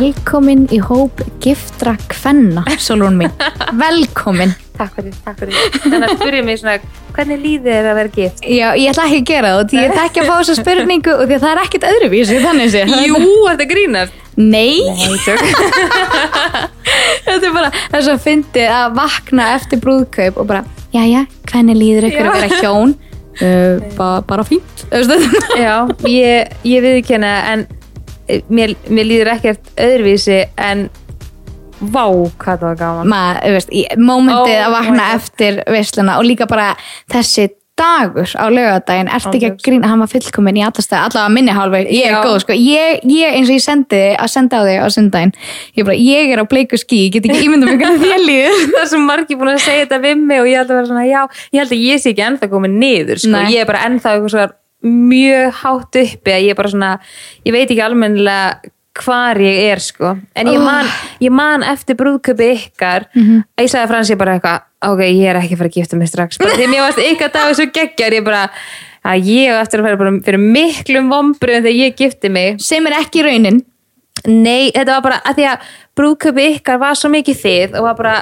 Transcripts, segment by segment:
Velkomin í hóp giftra kvenna, Solrún mín. Velkomin. Takk fyrir, takk fyrir. Þannig að spyrja mig svona, hvernig líðið er að vera gift? Já, ég ætla ekki að gera það, því ég ætla ekki að fá þessa spurningu og því að það er ekkert öðruvísi, þannig sé. Jú, þetta grínast. Nei, Nei, tök. þetta er bara þess að fyndi að vakna eftir brúðkaup og bara, jæja, hvernig líður ykkur Já. að vera hjón? Uh, ba bara fínt, Já, ég, ég viðkynna en mér, mér líður ekkert öðruvísi en vá, hvað það var gaman. maður, veist, í momentið Oh að vakna God. eftir veisluna og líka bara þessi dagur á laugadaginn, ertu ekki að grína hann var fullkomin í allastæð, allavega minni hálfveg ég er Já. góð, sko, ég, ég eins og ég sendi þig að senda á þig á sundaginn ég, bara, ég er á bleiku skí, ég get ekki ímyndum mig hvernig þér líður Það er svo margir búin að segja þetta við mig og ég held að vera svona, já, ég held að ég sé ekki ennþá komið niður, sko. Nei. Ég er bara ennþá eitthvað svona mjög hátt uppi að ég bara svona, ég veit ekki almennilega hvar ég er, sko. En ég man, ég man eftir brúðköpi ykkar að ég sagði Frans ég bara eitthvað, ok, ég er ekki að fara að gifta mig strax. Bara því að mér varst ykkar dag svo geggjar, ég bara, að ég eftir að fara fyrir miklum vombriðum þegar ég gifti mig. sem er ekki raunin Nei, þetta var bara að því að brúðköpi ykkar var svo mikið þið og var bara,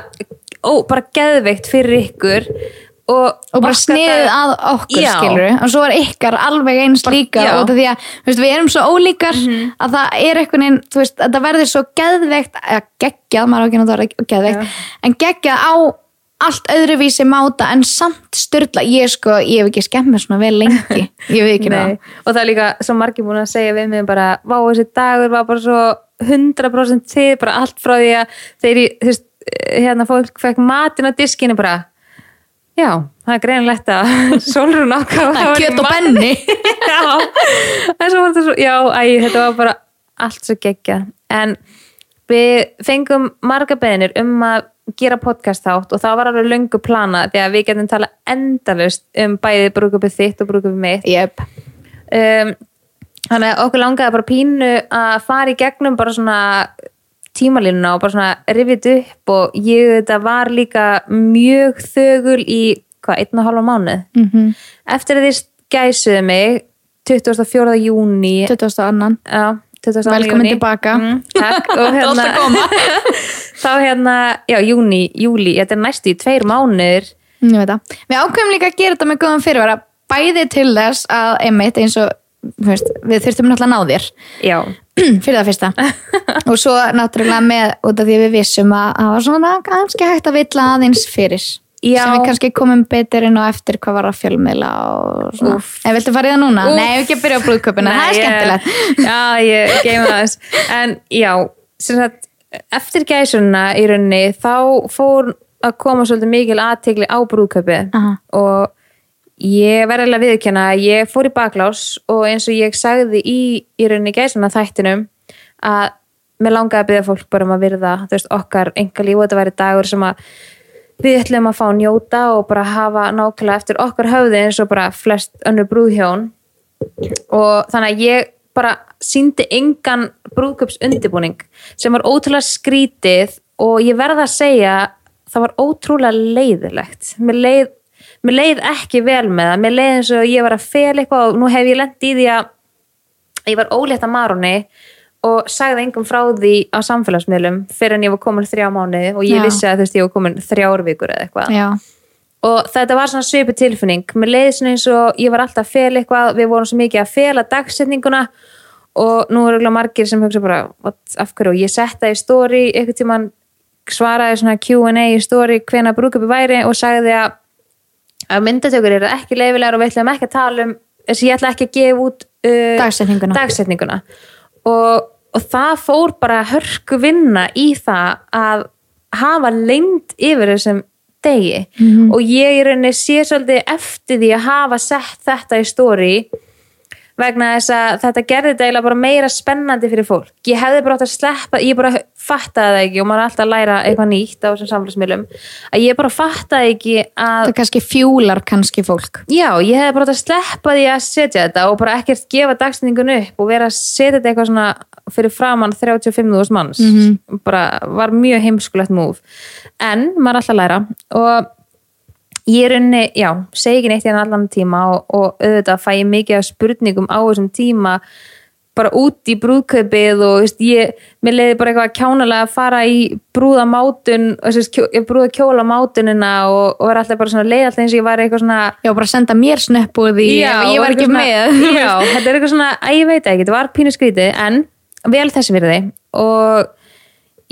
ó, bara geðveikt fyrir ykkur og, og bara sniðið að okkur Já. skilur og svo er ykkar alveg eins líka já. Og því að veist, við erum svo ólíkar að það er einhvern veginn þú veist, að það verður svo geðveikt að geggjað, maður á ekki það geðveikt en geggjað á allt öðruvísi máta en samt styrla ég sko, ég hef ekki skemmt mér svona vel lengi. Ég veit ekki það. Og það er líka svo margir búin að segja við mig bara, vá þessi dagur var bara svo 100% þið, bara allt frá því að þeir, þú veist, hérna fólk fekk matin á diskinu bara já, það er greinlegt að Solrún ákvað Það er kjöt og benni. já, var svo já, æ, þetta var bara allt svo geggja en við fengum marga beðinir um að gera podcast þátt og það var alveg löngu plana því að við getum tala endalust um bæði brúkupið þitt og brúkupið mitt yep. um, þannig að okkur langaði bara pínu að fara í gegnum bara svona tímalínuna og bara svona rifið upp og ég þetta var líka mjög þögul í hvað, einn og halva mánuð mm eftir að þið gæsuðu mig 24. júni 20. annan 22. Velkomin tilbaka. mm, takk og koma. þá hérna, já, júni, júli þetta er næstu í tveir það. Við ákveðum líka að gera þetta með góðan fyrirvara bæði til þess að einmitt eins og veist, við þurftum náttúrulega að ná þér. Já, fyrir það fyrsta. Og svo náttúrulega með út af því við vissum að það var svona kannski hægt að villa aðeins fyrir. Já. sem við kannski komum betur inn á eftir hvað var að fjölmiðla og svona. En viltu fara í það núna? Úff. Nei, við ekki að byrja á brúðköpuna, það er skemmtilegt. Já, ég geima þess en já, sem sagt eftir gæsuna í rauninni þá fór að koma svolítið mikil aðtegli á brúðköpi og ég verði alveg að viðkjanna að ég fór í baklás og eins og ég sagði í, í rauninni gæsuna þættinum að mér langaði að byrja fólk bara um að virða veist, okkar enga líf og þetta væri dagur sem að við ætlum að fá njóta og bara hafa nákvæmlega eftir okkar höfði eins og bara flest önnur brúðhjón. Og þannig að ég bara síndi engan brúðköps undirbúning sem var ótrúlega skrítið og ég verða að segja það var ótrúlega leiðilegt mér leið, mér leið ekki vel með það. Mér leið eins og ég var að fel eitthvað og nú hef ég lent í því að ég var ólétt að Maroni og sagði engum frá því á samfélagsmiðlum fyrir en ég var komin þrjá mánuði og ég Já. vissi að þú veist ég var komin þrjár vikur eða eitthvað. Og þetta var svona svipu tilfinning. Mér leiði svona eins og ég var alltaf að fela eitthvað við vorum svo mikið að fela dagsetninguna og nú eru margir sem hugsa bara, what, af hverju, og ég setta í story, eitthvað tíman svaraði svona Q&A í story hvena brúkupi væri og sagði að að myndatökur eru ekki leifilegar og við ætlum ekki að tala um þess að ég ætla ekki að gefa út uh, Dagsetninguna. dagsetninguna. Og, og það fór bara hörku vinna í það að hafa lengd yfir þessum degi og ég í rauninni sé svolítið eftir því að hafa sett þetta í story vegna þess að þetta gerði þetta eiginlega bara meira spennandi fyrir fólk. Ég hefði bara átt að sleppa, ég bara fattaði það ekki og maður er alltaf að læra eitthvað nýtt á þessum samfélagsmiðlum að ég bara fattaði ekki að það kannski fjúlar kannski fólk. Já, ég hefði bara átt að sleppa því að setja þetta og bara ekkert gefa dagstendingun upp og vera að setja þetta eitthvað svona fyrir framann 35.000 manns. Bara var mjög heimskulegt múf en maður er alltaf að læra og ég er unni, já, segi ekki neitt í hann allan tíma og, og auðvitað fæ ég mikið spurningum á þessum tíma bara út í brúðkaupið og veist, ég, mér leiði bara eitthvað kjánalega að fara í brúðamátun brúða kjólamátunina og, og vera alltaf bara svona leið alltaf eins og ég var eitthvað svona Já, bara senda mér snöppuð í Já, ef ég var og ekki eitthvað með. Svona, Já, þetta er eitthvað svona, að ég veit ekki, þetta var pínu skrítið en vel þessi fyrir þig og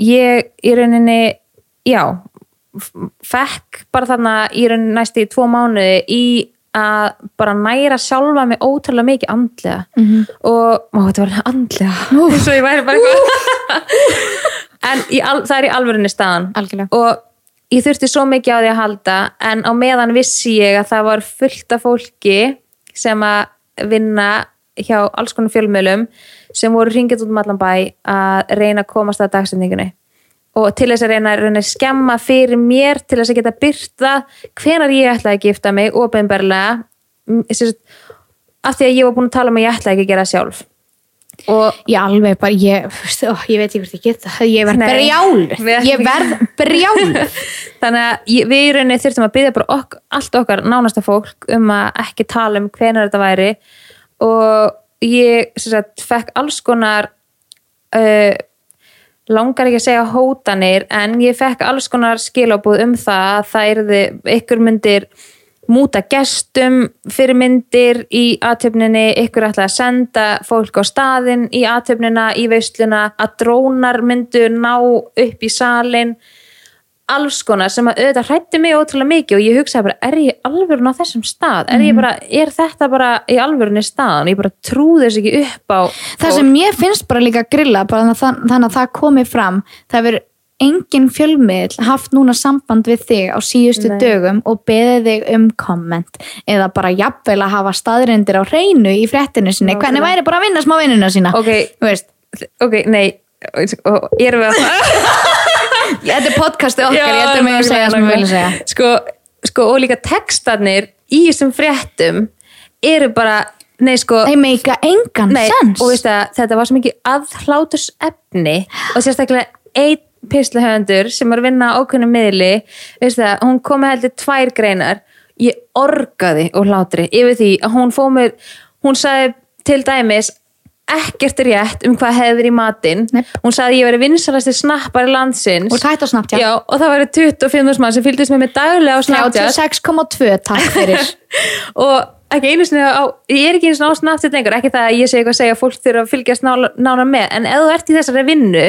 ég í rauninni já, fekk bara þarna í rauninni næstu í tvo mánuði í að bara næra sjálfa mig ótrúlega mikið andlega. Og ó, þetta var andlega. Eins og ég væri bara en al, það er í alvörinni staðan. Algjörlega. og ég þurfti svo mikið á því að halda en á meðan vissi ég að það var fullt af fólki sem að vinna hjá alls konar fjölmjölum sem voru ringið út um allan bæ að reyna að komast að dagsendingunni og til þess að reyna, að skemma fyrir mér til þess að geta byrta hvenar ég ætlaði að gifta mig sagt, af því að ég var búin að tala um að ég ætlaði ekki að gera sjálf. Og Ég alveg bara, ég, ó, ég veit ekki hvort ég get það. Ég verð brjál Ég verð brjál Þannig að ég- við í rauninni þurftum að byggja bara ok, allt okkar nánasta fólk um að ekki tala um hvenar þetta væri. Og ég sagt, fekk alls konar uh, langar ekki að segja hótanir en ég fekk alls konar skilabúð um það að það erði ykkur myndir múta gestum fyrir myndir í aðtöfninni, ykkur ætla að senda fólk á staðinn í aðtöfnina, í veisluna, að drónar myndu ná upp í salin alls konar sem að auðvitað hrætti mig ótrúlega mikið og ég hugsaði bara, er ég alvörun á þessum stað? Er, ég bara, er þetta bara í alvörunni staðan? Ég bara trúði þess ekki upp á Það sem mér finnst bara líka grilla bara þannig, að- það komi fram það verður engin fjölmiðl haft núna samband við þig á síðustu Nei. dögum og beðið þig um komment eða bara jafnvel að hafa staðrindir á hreinu í fréttinu sinni, Nákvæmlega. hvernig væri bara að vinna smá vinnuna sína Ok, Þú veist, ok, nei erum við að þetta er podcastið okkar, ég ætlum að segja sem ég vilja segja. Sko, sko, og líka textarnir í þessum fréttum eru bara, nei sko þeir meika engan nei, sens og veist að þetta var svo mikið aðhlátus efni og sérstaklega einn pislahöfundur sem er að vinna á ákveðnum miðli veist það, hún kom með heldur tvær greinar. Ég orgaði og hlátri yfir því að hún fóð mér hún sagði til dæmis ekkert rétt um hvað hefði verið í matinn. Hún sagði að ég veri vinsalasti snappari landsins. Og Snapchat. Já, og það væri 25 mann sem fylgdist með mig daglega á Snapchat. 36,2 takk fyrir. Og ekki einu sinni á, ég er ekki einu sinni á Snapchat lengur, ekki það að ég segi eitthvað að segja fólk þurfa að fylgjast nála, nána með, en ef þú ert í þessari vinnu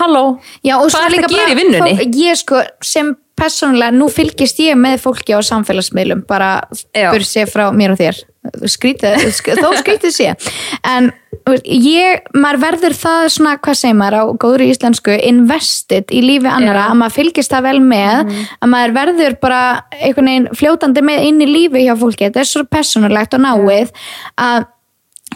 halló, hvað er það að gera í vinnunni? fólk- ég sko, sem persónulega nú fylgist ég með fólki á samfélagsmiðlum bara bursi frá mér og þér. Skrítið, sk þó skrítið sé. En ég maður verður það svona, hvað segir maður á góðri íslensku, invested í lífi annara. Mhm. að maður fylgist það vel með að maður verður bara einhvern veginn fljótandi með inn í lífi hjá fólki. Þetta er svo persónulegt og náið að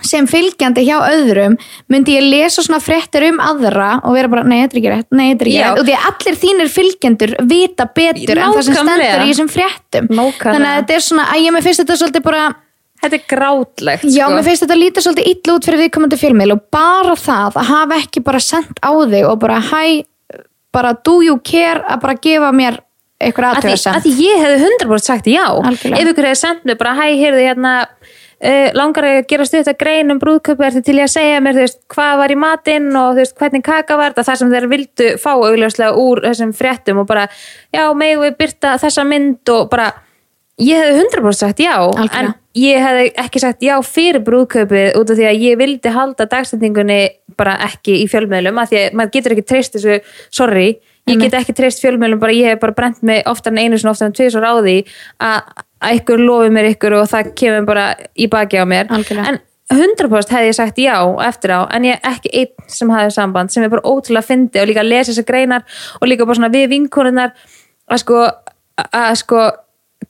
sem fylgjandi hjá öðrum myndi ég lesa svona fréttir um aðra og vera bara, nei, þetta er ekki rétt, nei, þetta er ekki Já. rétt og því að allir þínir fylgjendur vita betur en það sem Nákvæmlega. stendur í þessum fréttum Nákvæmlega. þannig að þetta er svona, að ég með finnst þetta svolítið bara Þetta er grátlegt já, sko. mér finnst þetta lítið svolítið illa út fyrir viðkomandi fjölmiðl og bara það að hafa ekki bara sendt á þig og bara, hæ, bara do you care að bara gefa mér eitthvað að því, aðtöðasend að því ég hefði 100% sagt já Algjörlega. ef ykkur hefði sendt mér bara hæ, heyrðu hérna uh, langar að gera stutt að grein um brúðköpu ertu til í að segja mér, þú veist, hvað var í matinn og þú veist, hvernig kaka var þetta það sem þeir vildu fá augljóslega úr þessum fréttum og bara, já, megum við byrta þessa mynd og bara ég hefði 100% sagt já Algjörlega. en ég hefði ekki sagt já fyrir brúðkaupið út af því að ég vildi halda dagstendingunni bara ekki í fjölmiðlum af því að maður getur ekki treyst þessu sorry, ég get ekki treyst fjölmiðlum bara ég hef bara brent mig oftar en einu sinni oftar en tvisar á því að að ykkur lofi mér ykkur og það kemur bara í baki á mér Algjörlega. en 100% hefði ég sagt já eftir á en ég ekki einn sem hafði samband sem er bara ótrúlega fyndi og líka að lesa þessar greinar og líka bara svona við vinkonunnar að sko að sko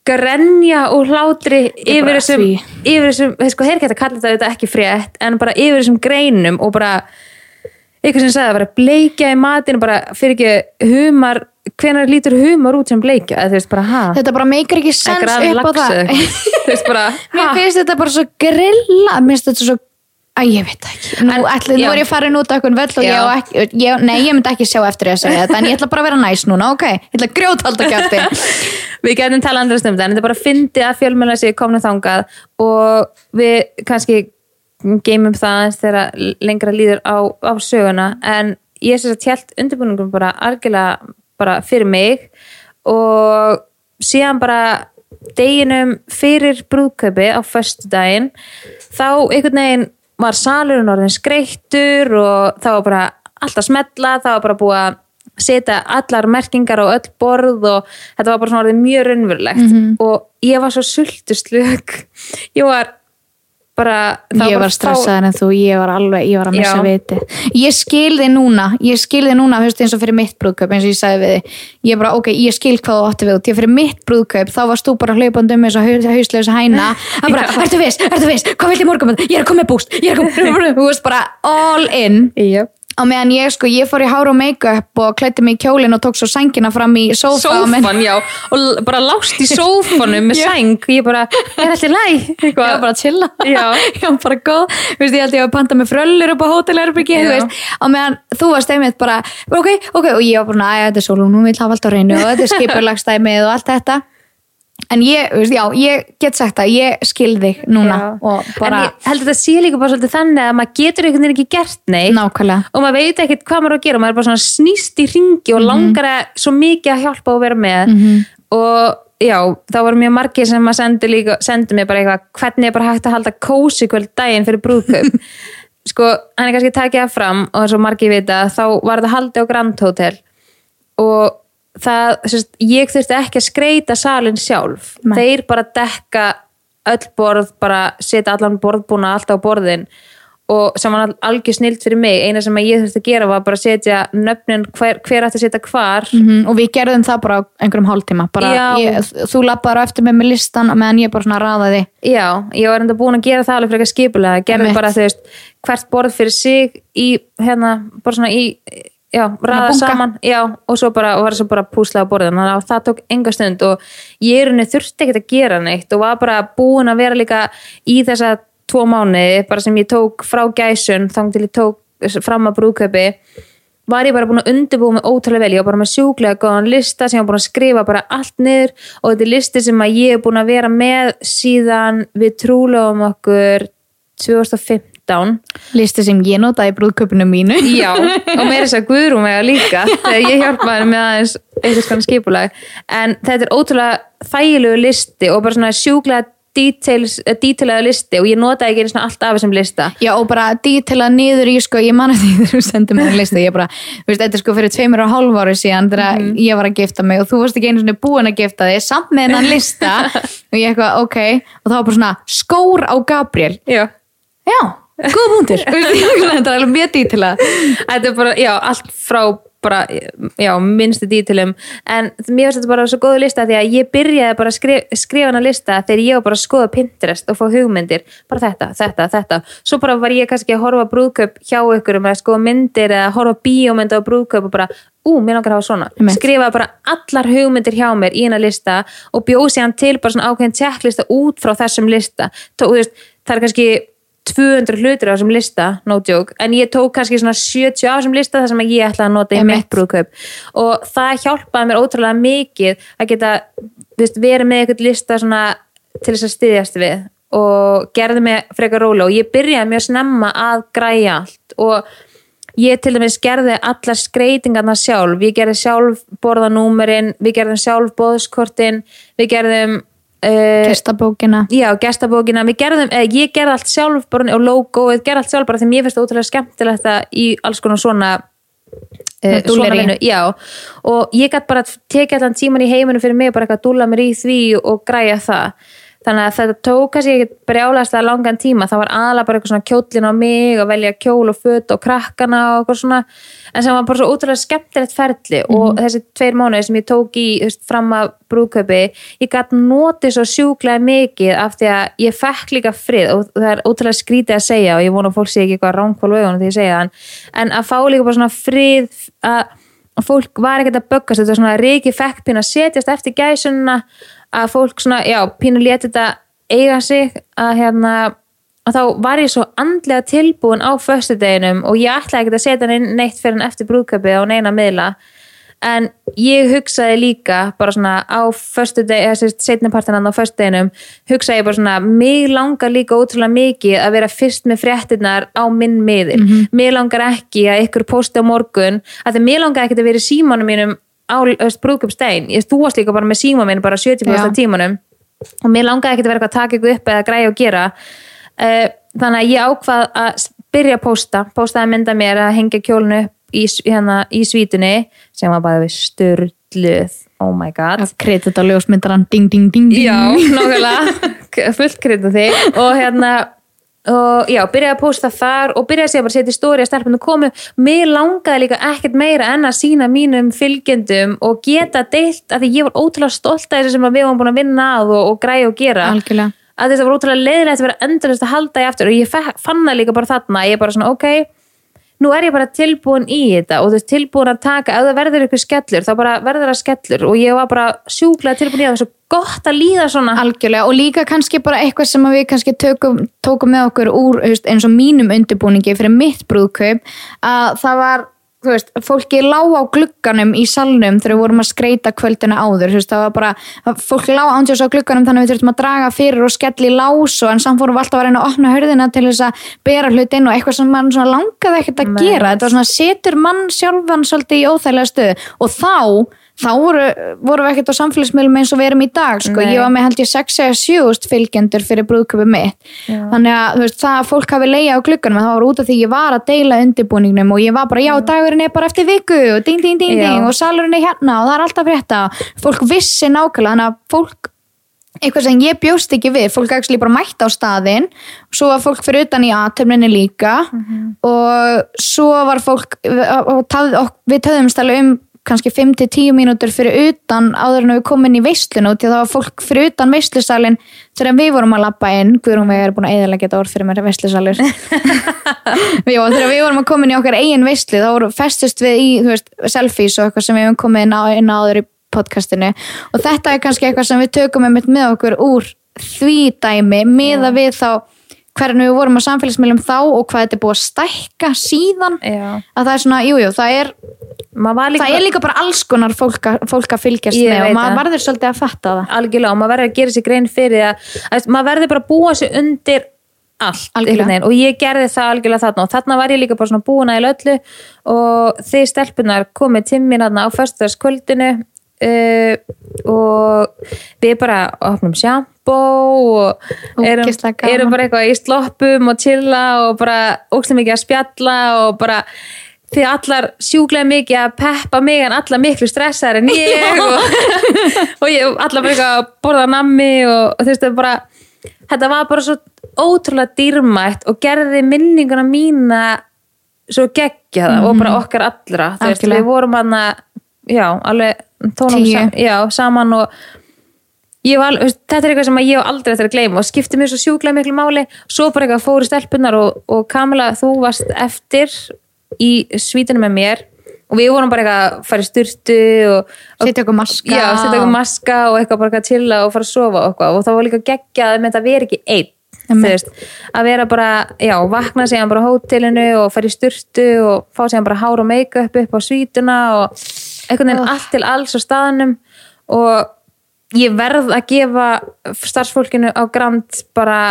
grenja og hlátri yfir þessum, yfir þessum sko, þeir geta kallað þetta auðvitað ekki frétt en bara yfir þessum greinum og bara eitthvað sem sagði að bara bleikja í matinu bara fyrir ekki humar hvenær lítur humar út sem bleikja eða þú veist bara ha? Þetta bara meikar ekki sens upp á það. þú veist bara Mér ha? finnst þetta bara svo grilla. Mér finnst þetta svo Æ, ég veit ekki. Nú, En- ætli, nú er ég farin út á eitthvað völl og ég, ekki, ég, nei, ég myndi ekki sjá eftir því að segja þetta, en ég ætla bara að vera næs núna, ok? Ég ætla að grjóta kjátti. við getum talað andra um þetta en þetta er bara að fyndi að fjölmjöla sig komna þangað og við kannski geymum það þegar lengra líður á, á söguna en ég sem sagt held undirbúningum bara algjörlega bara fyrir mig. Og síðan bara deginum fyrir brúðkaupi á föstu daginn þá einhvern veginn var salurinn orðin skreittur og það var bara alltaf smetla, það var bara búið að setja allar merkingar á öll borð og þetta var bara svona orðið mjög raunverulegt. Mhm. og ég var svo sultuslug ég var bara ég var stressaður en þú, ég var alveg, ég var að missa viti ég skil þig núna, ég skil þig núna veist, eins og fyrir mitt brúðkaup, eins og ég sagði við þig. Ég bara, ok, ég skil hvað þú átti við út. Ég fyrir mitt brúðkaup, þá varst þú bara hlaupandi um eins og hausleis hæna, það bara, ertu viss, ertu viss? Hvað vildi morgum, ég er að koma með búst. Ég er að koma þú veist bara all in. Jöp. Á meðan ég sko, ég fór í hár og make-up og klætti mig í kjólinn og tók svo sængina fram í sófa sófan, já, og bara lást í sófanum með sæng. Og ég bara, er allir læg ég var bara að chilla. Já. ég var bara góð, þú veist, ég held ég að panta með fröllur upp á hótelherbyggi, þú Já. veist. Á meðan þú varst einmitt bara, ok, ok og ég var bara, að þetta er sól og nú vil hafa allt á reynu og þetta er skipurlagstæmið og allt þetta en ég, já, ég get sagt það ég skil þig núna bara, en ég held að þetta sé líka bara svolítið þannig að maður getur einhvern veginn ekki gert neitt. Nákvæmlega. Og maður veit ekkert hvað maður á að gera maður er bara snýst í ringi og langar að svo mikið að hjálpa og vera með. Og já, það voru mjög margir sem maður sendi líka, sendi mér bara eitthvað hvernig er bara hægt að halda kósi kvöld daginn fyrir brúðkaup? Sko, hann er kannski takið það fram og eins og margir vita, þá var þetta haldið á Grand Hotel. Og það, sérst, ég þurfti ekki að skreita salin sjálf. Nei. þeir bara dekka öll borð, bara setja allan borðbúna alltaf á borðin. Og sem var algjör snilt fyrir mig. Eina sem ég þurfti að gera var bara að setja nöfnin hver, hver ætti að setja hvar. Mhm, og við gerðum það bara einhverjum hálftíma. Bara, ég, þú lappaður eftir með með listan og meðan ég bara svona raðaði. Já, ég var enda búin að gera það alveg frekar skipulega, Einmitt. bara þú veist hvert borð fyrir sig í hérna, bara svona í já, bunga. saman, já, og svo bara og var svo bara púslega á borðin, þannig að það tók enga stund og ég er henni þurfti ekkert að gera neitt og var bara búin að vera líka í þessa tvo mánuði, bara sem ég tók frá gæsun, þang til ég tók fram að brúðkaupi var ég bara búin að undirbúa mig ótrúlega vel, ég var bara með sjúklega góðan lista sem ég var búin að skrifa bara allt niður og þetta er listi sem ég er búin að vera með síðan við trúlegum okkur 2015 listi sem ég notaði í brúðköpunu mínu. Já, og meira þess að Guðrún vega líka þegar ég hjálpaði henni með aðeins eitthvað svona skipulag. En þetta er ótrúlega þægilegu listi og bara svona sjúklega details, eh, listi og ég notaði ekki einu svona allt af þessum lista. Já og bara dítila niður í sko, ég man að því þú sendir mér að lista ég bara, veist, þetta er sko fyrir tveimur og hálf ári síðan þegar Mhm. ég var að gifta mig og þú varst ekki einu svona búin að gifta þig samt með hennan lista. Og ég eitthvað, ok, og það var bara svona skór á Gabriel, Já. Já góð punktur, Þú veist, þetta er alveg mjög dítila þetta er bara, já, allt frá bara, já, minnstu dítilum. En mér finnst þetta bara svo góðu lista því að ég byrjaði bara að skrif, skrifa hana lista þegar ég var bara að skoða Pinterest og fá hugmyndir. Bara þetta, þetta, þetta. Svo bara var ég kannski að horfa á brúðkaup hjá ykkur um að skoða myndir eða horfa bíómynd á brúðkaup og bara, ú, mér langar að hafa svona. Skrifaði bara allar hugmyndir hjá mér í hana lista og bjóði hann til bara svona ákveðin checklista út frá þessum lista. Tó, veist, það er kannski 200 hlutir á þessum lista, no joke en ég tók kannski svona 70 á þessum lista þar sem ég ætlaði að nota í mitt brúðkaup. Og það hjálpaði mér ótrúlega mikið að geta veist, verið með eitthvað lista svona til þess að styðjast við og gerði mig frekar róla og ég byrjaði mjög snemma að græja allt. Og ég til dæmis gerði allar skreitingarna sjálf, ég gerði sjálf borðanúmerin, við gerðum sjálf bóðskortin, við gerðum uh, gestabókina. Já, gestabókina, við gerðum, eða ég gerði allt sjálf bara, og logoið, gerði allt sjálf bara því mér finnst það ótrúlega skemmtilegt að í alls konar svona dúllerí. svona vinnu, já og ég gætt bara tekið allan tíman í heiminu fyrir mig og bara eitthvað að dúlla mér í því og græja það þannig að þetta tók kannski ekki brjálæst að langan tíma, það var aðalega bara eitthvað svona kjólin á mig og velja kjól og föt og krakkana og eitthvað svona. En sem var bara svo ótrúlega skemmtilegt ferli og þessi tveir mánuði sem ég tók í veist, fram að brúðkaupi ég gætt notið svo sjúklega mikið af því að ég fekk líka frið og það er ótrúlega skrítið að segja og ég vona fólk sé ekki eitthvað ránkvál auðvunum því ég segja það. En, að fá líka bara svona frið að fólk var ekkert að böggast þetta var svona reiki fekk pínu að setjast eftir gæsunna að fólk svona, já, pínu leti þetta eiga sig að hérna að þá var ég svo andlega tilbúin á föstudeginum og ég ætlaði ekkert að setja neinn neitt fyrir hann eftir brúðköpi á neina miðla en ég hugsaði líka bara svona á förstu deg, eða sérst setnipartinan á förstu deginum hugsaði ég bara svona, mig langar líka ótrúlega mikið að vera fyrst með fréttinnar á minn miðil, mm -hmm. mig langar ekki að ykkur posti á morgun að það mig langar ekki að vera í símanum mínum ég þú varst líka bara með símanum minn bara 70% tímanum. Og mér langar ekki að vera eitthvað að taka ykkur upp eða græja og gera. Uh, þannig að ég ákvað að byrja að posta, postaði að mynda mér að hengja kjólinu upp í, hérna, í svítunni sem var bara við störluð oh my god. Kredit á ljósmyndaran ding ding ding, ding. já, nákvæmlega. Fullt kredit þig og hérna og já, byrjaði að posta þar og byrjaði að segja bara setja í stóri að stelpunum komu. Mér langaði líka ekkert meira en að sína mínum fylgjendum og geta deilt að því ég var ótrúlega stolt að þessu sem við varum búin að vinna að og, og græja og gera. Algjörlega. Að þetta var ótrúlega leiðilegt að vera endurist að halda í aftur og ég fann það líka bara þarna. Ég er bara svona ok, nú er ég bara tilbúin í þetta og þú veist tilbúin að taka ef það verður ykkur skellur þá bara verður það skellur og ég var bara sjúklega tilbúin í það. Svo gott að líða svona. Algjörlega og líka kannski bara eitthvað sem við kannski tökum, tókum með okkur úr eins og mínum undirbúningi fyrir mitt brúðkaup að það var þú veist, fólki lág á glugganum í salnum þegar við vorum að skreita kvöldina áður, þú veist, það var bara fólk lág ándjós á glugganum þannig að við þurftum að draga fyrir og skelli lás og en samt fórum við alltaf að reyna að opna hörðina til þess að bera hlut inn og eitthvað sem mann langaði ekkert að gera, þetta var svona setur mann sjálfan svolítið í óþægilega stöðu og þá þá voru, voru við ekkert á samfélagsmiðlum eins og við erum í dag sko. Ég var með held ég 6 eða 7 fylgjendur fyrir brúðköpi mitt Já. þannig að veist, það að fólk hafi leiða á glugganum það var út af því ég var að deila undirbúningnum og ég var bara já, dagurinn er bara eftir viku og ding, ding, ding, Já. ding og salurinn er hérna og það er alltaf frétta fólk vissi nákvæmlega, þannig að fólk eitthvað sem ég bjóst ekki við fólk actually bara mætti á staðinn svo var fólk fyrir utan í aðtöfninni líka og svo var fólk og við töðumst alveg um kannski 5-10 mínútur fyrir utan áður en við komum inn í því að það var fólk fyrir utan veislusalinn þegar við vorum að lappa inn. Guðrún við erum búin að eðalega geta orð fyrir mér veislusalur Já, þegar við vorum að koma inn í okkar eigin veislu þá voru festust við í veist, selfies og eitthvað sem við hefum komið inn, á, inn áður í podcastinu. Og þetta er kannski eitthvað sem við tökum með okkur úr því dæmi miða við þá hvernig við vorum á samfélagsmiðlum þá og hvað þetta er búið að stækka síðan. Já. að það er svona, jújú, jú, það er líka það er líka bara alls konar fólk fólk að fylgjast Ég með og maður það. varður svolítið að fatta það. Algjörlega og maður verður að gera sér grein fyrir að, að maður verður bara að búa sér undir allt og ég gerði það algjörlega þarna. Og þarna var ég líka bara svona búin að öllu. Og þeir stelpunar komið þarna á föstudagskvöldinu uh, og við bara opnum sjampó og erum, erum bara eitthvað í sloppum og chilla og bara ógstlega mikið að spjalla og bara þið allar sjúklega mikið að peppa mig en allar miklu stressaðar en ég og, og ég allar bara eitthvað að borða nammi og, og þú veist það bara þetta var bara svo ótrúlega dýrmætt og gerði minninguna mína svo geggjaða og bara okkar allra þú veist við vorum hann já alveg tónum sam, já, saman og var, þetta er eitthvað sem ég hef aldrei eftir að gleyma og skipti mér svo sjúklega miklu máli. Svo bara eitthvað fóru stelpunar og, og Kamila þú varst eftir í svítunum með mér og við vorum bara eitthvað að fara í styrtu setja okkur maska já, setja eitthvað maska og eitthvað bara eitthvað að chilla og fara að sofa og, eitthvað. og það var líka geggjað með þetta að vera ekki einn veist, að vera bara, já, vakna síðan bara á hótelinu og fara í styrtu og fá síðan bara hár og make-up upp á svítuna og einhvern veginn allt til alls á staðnum og ég verð að gefa starfsfólkinu á Grand bara